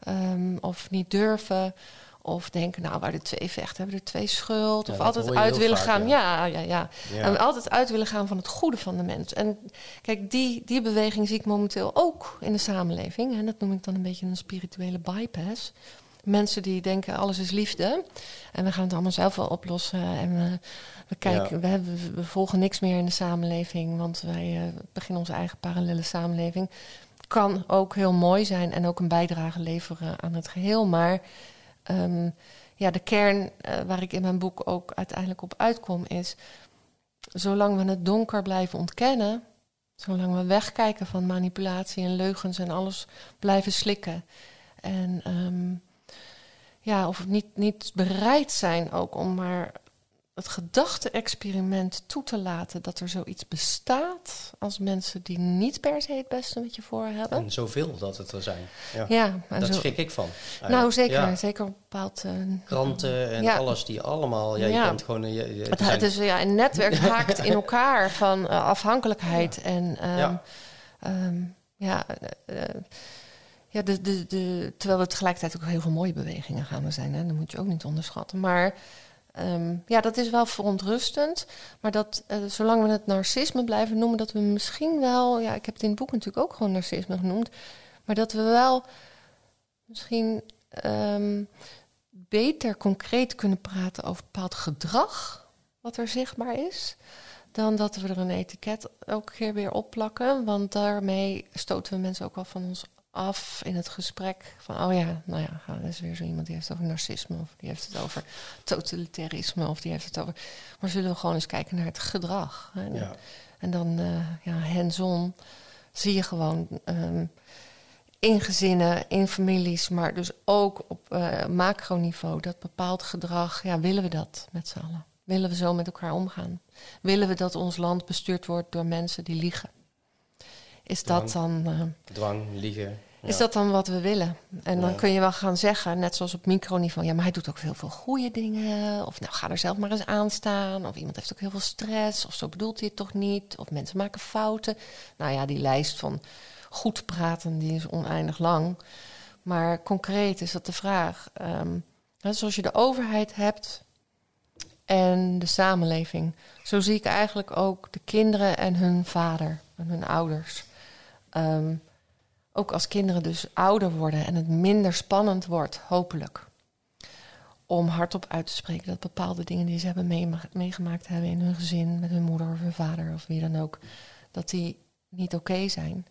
Ehm, of niet durven. Of denken, nou, waar de twee vechten, hebben er twee schuld. Ja, of altijd uit willen vaak, gaan. ja. Ja, ja, ja. Ja. En altijd uit willen gaan van het goede van de mens. En kijk, die, die beweging zie ik momenteel ook in de samenleving. En dat noem ik dan een beetje een spirituele bypass. Mensen die denken, alles is liefde. En we gaan het allemaal zelf wel oplossen. En we, we kijken, Ja. we, hebben, we volgen niks meer in de samenleving. Want wij eh, beginnen onze eigen parallele samenleving. Kan ook heel mooi zijn en ook een bijdrage leveren aan het geheel. Maar ehm, ja, de kern eh, waar ik in mijn boek ook uiteindelijk op uitkom is... zolang we het donker blijven ontkennen... zolang we wegkijken van manipulatie en leugens en alles blijven slikken... en ehm, ja, of niet, niet bereid zijn ook om maar het gedachte-experiment toe te laten... dat er zoiets bestaat als mensen die niet per se het beste met je voor hebben. En zoveel dat het er zijn. Ja. Ja, zo- schrik ik van. eigenlijk. nou zeker, Ja. zeker op een bepaald... eh, Kranten en Ja. alles die allemaal... Ja, je bent gewoon... eh, Je, je, Het, het is ja, een netwerk [laughs] haakt in elkaar van eh, afhankelijkheid. En ehm, Ja. ehm, ja, ja de, de, terwijl er tegelijkertijd ook heel veel mooie bewegingen gaande zijn. Hè, dat moet je ook niet onderschatten. Maar ehm, ja, dat is wel verontrustend. Maar dat eh, zolang we het narcisme blijven noemen, dat we misschien wel, ja, ik heb het in het boek natuurlijk ook gewoon narcisme genoemd, maar dat we wel misschien ehm, beter concreet kunnen praten over bepaald gedrag wat er zichtbaar is, dan dat we er een etiket elke keer weer opplakken. Want daarmee stoten we mensen ook wel van ons af in het gesprek. Van, oh ja, nou ja, er is weer zo iemand die heeft het over narcisme... of die heeft het over totalitarisme, of die heeft het over... Maar zullen we gewoon eens kijken naar het gedrag. Hè? ja. En dan, eh ja, hands-on, zie je gewoon ehm, in gezinnen, in families, maar dus ook op eh, macroniveau, dat bepaald gedrag, ja, willen we dat met z'n allen? Willen we zo met elkaar omgaan? Willen we dat ons land bestuurd wordt door mensen die liegen? Is dat dan, eh, Dwang, liegen. Ja. is dat dan wat we willen? En dan kun je wel gaan zeggen, net zoals op microniveau, ja, maar hij doet ook heel veel goede dingen. Of nou, ga er zelf maar eens aan staan. Of iemand heeft ook heel veel stress. Of zo bedoelt hij het toch niet. Of mensen maken fouten. Nou ja, die lijst van goed praten, die is oneindig lang. Maar concreet is dat de vraag. hè, zoals je de overheid hebt en de samenleving. Zo zie ik eigenlijk ook de kinderen en hun vader en hun ouders. Ehm, ook als kinderen dus ouder worden en het minder spannend wordt, hopelijk. Om hardop uit te spreken dat bepaalde dingen die ze hebben meegemaakt hebben in hun gezin, met hun moeder of hun vader of wie dan ook, dat die niet oké zijn.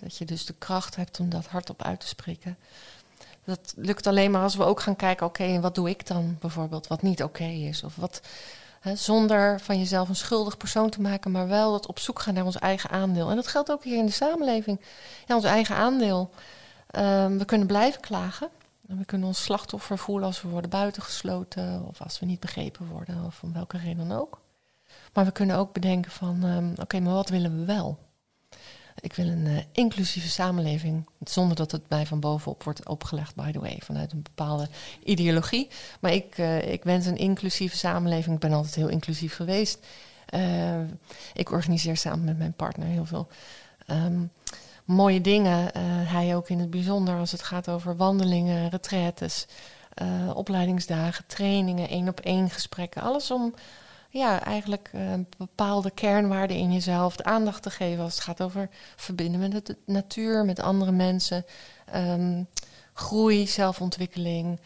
Dat je dus de kracht hebt om dat hardop uit te spreken. Dat lukt alleen maar als we ook gaan kijken, oké, en wat doe ik dan bijvoorbeeld, wat niet oké is? Of wat, zonder van jezelf een schuldig persoon te maken, maar wel dat op zoek gaan naar ons eigen aandeel. En dat geldt ook hier in de samenleving. Ja, ons eigen aandeel. Ehm, we kunnen blijven klagen. En we kunnen ons slachtoffer voelen als we worden buitengesloten of als we niet begrepen worden of om welke reden dan ook. Maar we kunnen ook bedenken van, ehm, oké, maar wat willen we wel? Ik wil een uh, inclusieve samenleving, zonder dat het mij van bovenop wordt opgelegd, by the way, vanuit een bepaalde ideologie. Maar ik, uh, ik wens een inclusieve samenleving. Ik ben altijd heel inclusief geweest. Uh, ik organiseer samen met mijn partner heel veel um, mooie dingen. hij ook in het bijzonder als het gaat over wandelingen, retraites, opleidingsdagen, trainingen, één op één gesprekken. Alles om ja, eigenlijk uh, bepaalde kernwaarden in jezelf de aandacht te geven als het gaat over verbinden met de natuur, met andere mensen, um, groei, zelfontwikkeling,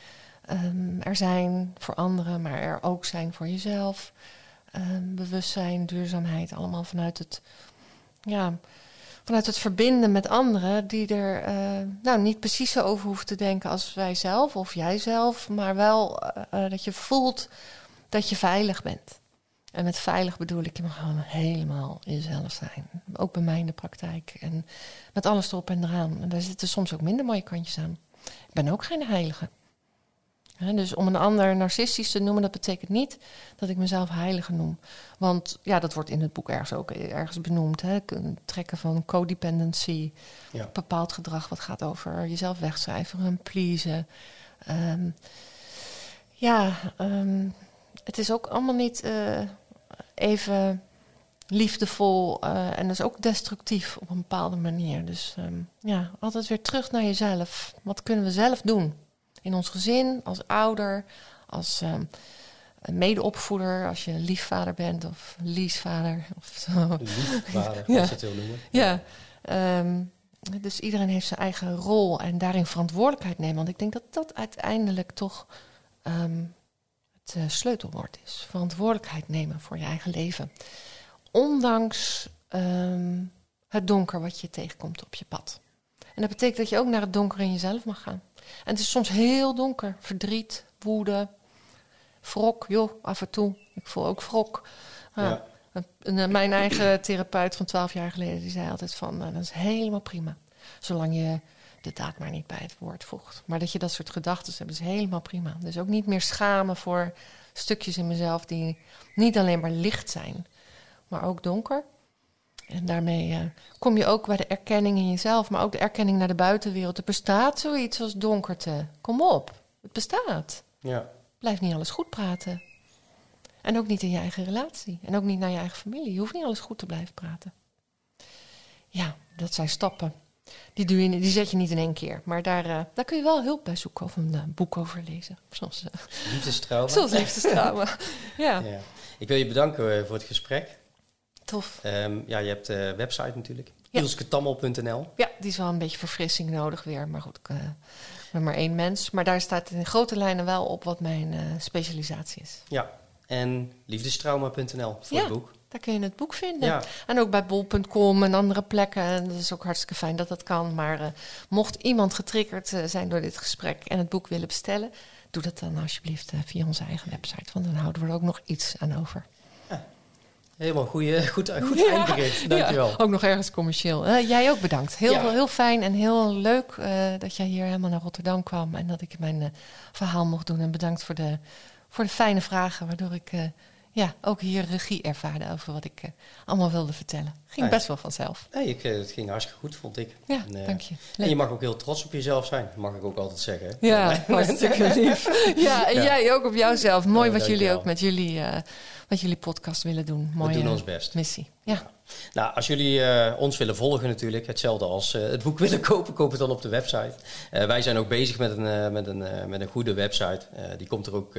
um, er zijn voor anderen, maar er ook zijn voor jezelf, um, bewustzijn, duurzaamheid, allemaal vanuit het, ja, vanuit het verbinden met anderen die er uh, nou, niet precies zo over hoeven te denken als wij zelf of jijzelf, maar wel uh, dat je voelt dat je veilig bent. En met veilig bedoel ik, je mag gewoon helemaal jezelf zijn. Ook bij mij in de praktijk. En met alles erop en eraan. En daar zitten soms ook minder mooie kantjes aan. Ik ben ook geen heilige. dus om een ander narcistisch te noemen, dat betekent niet dat ik mezelf heilige noem. Want ja, dat wordt in het boek ergens ook ergens benoemd. Hè? Trekken van codependency, ja. bepaald gedrag wat gaat over jezelf wegcijferen en pleasen. Um, ja, um, het is ook allemaal niet uh, even liefdevol uh, en dus ook destructief op een bepaalde manier. Dus um, ja, altijd weer terug naar jezelf. Wat kunnen we zelf doen? In ons gezin, als ouder, als um, medeopvoeder, als je liefvader bent of liesvader. Of zo. Liefvader, [laughs] ja. als het wil noemen. Ja, um, dus iedereen heeft zijn eigen rol en daarin verantwoordelijkheid nemen. Want ik denk dat dat uiteindelijk toch het uh, sleutelwoord is. Verantwoordelijkheid nemen voor je eigen leven. Ondanks um, het donker wat je tegenkomt op je pad. En dat betekent dat je ook naar het donker in jezelf mag gaan. En het is soms heel donker. Verdriet, woede, wrok. Joh, af en toe. Ik voel ook wrok. Uh, ja. en, mijn eigen therapeut van twaalf jaar geleden, die zei altijd van, nou, dat is helemaal prima. Zolang je de daad maar niet bij het woord voegt. Maar dat je dat soort gedachten hebt, is helemaal prima. Dus ook niet meer schamen voor stukjes in mezelf die niet alleen maar licht zijn, maar ook donker. En daarmee uh, kom je ook bij de erkenning in jezelf, maar ook de erkenning naar de buitenwereld. Er bestaat zoiets als donkerte. Kom op, het bestaat. Ja. Blijf niet alles goed praten. En ook niet in je eigen relatie. En ook niet naar je eigen familie. Je hoeft niet alles goed te blijven praten. Ja, dat zijn stappen. Die, doe je, die zet je niet in één keer. Maar daar, uh, daar kun je wel hulp bij zoeken of een uh, boek over lezen. Uh, liefdestrauma. Zoals liefdestrauma, [laughs] ja. ja. Ik wil je bedanken voor het gesprek. Tof. Um, ja, je hebt de website natuurlijk. Ja. Ja, die is wel een beetje verfrissing nodig weer. Maar goed, ik ben maar één mens. Maar daar staat in grote lijnen wel op wat mijn specialisatie is. Ja, en liefdestrauma.nl voor ja. het boek. Daar kun je het boek vinden. Ja. En ook bij bol.com en andere plekken. En dat is ook hartstikke fijn dat dat kan. Maar uh, mocht iemand getriggerd uh, zijn door dit gesprek en het boek willen bestellen, doe dat dan alsjeblieft uh, via onze eigen website. Want dan houden we er ook nog iets aan over. Ja. Helemaal goeie, goed, goed ja. eindbericht. Dankjewel. Ja, ook nog ergens commercieel. jij ook bedankt. Heel, heel fijn en heel leuk dat jij hier helemaal naar Rotterdam kwam. En dat ik mijn verhaal mocht doen. En bedankt voor de, voor de fijne vragen, waardoor ik ja, ook hier regie ervaren over wat ik uh, allemaal wilde vertellen. Ging ja, best wel vanzelf. Nee, ik, uh, het ging hartstikke goed, vond ik. Ja, en, uh, dank je. En je mag ook heel trots op jezelf zijn, mag ik ook altijd zeggen. [laughs] Ja, hartstikke lief. [laughs] Ja, en ja. jij ook op jouzelf. Mooi wat jullie ook met jullie, met jullie podcast willen doen. Mooie We doen ons best. Missie, Nou, als jullie uh, ons willen volgen natuurlijk, hetzelfde als uh, het boek [laughs] willen kopen, koop het dan op de website. Uh, wij zijn ook bezig met een, met een, met een goede website. die komt er ook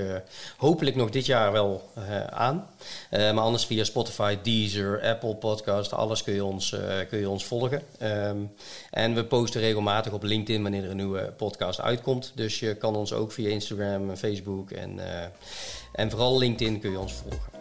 hopelijk nog dit jaar wel aan. maar anders via Spotify, Deezer, Apple Podcast, alles kun je ons, kun je ons volgen. Um, en we posten regelmatig op LinkedIn wanneer er een nieuwe podcast uitkomt. Dus je kan ons ook via Instagram Facebook en, en vooral LinkedIn kun je ons volgen.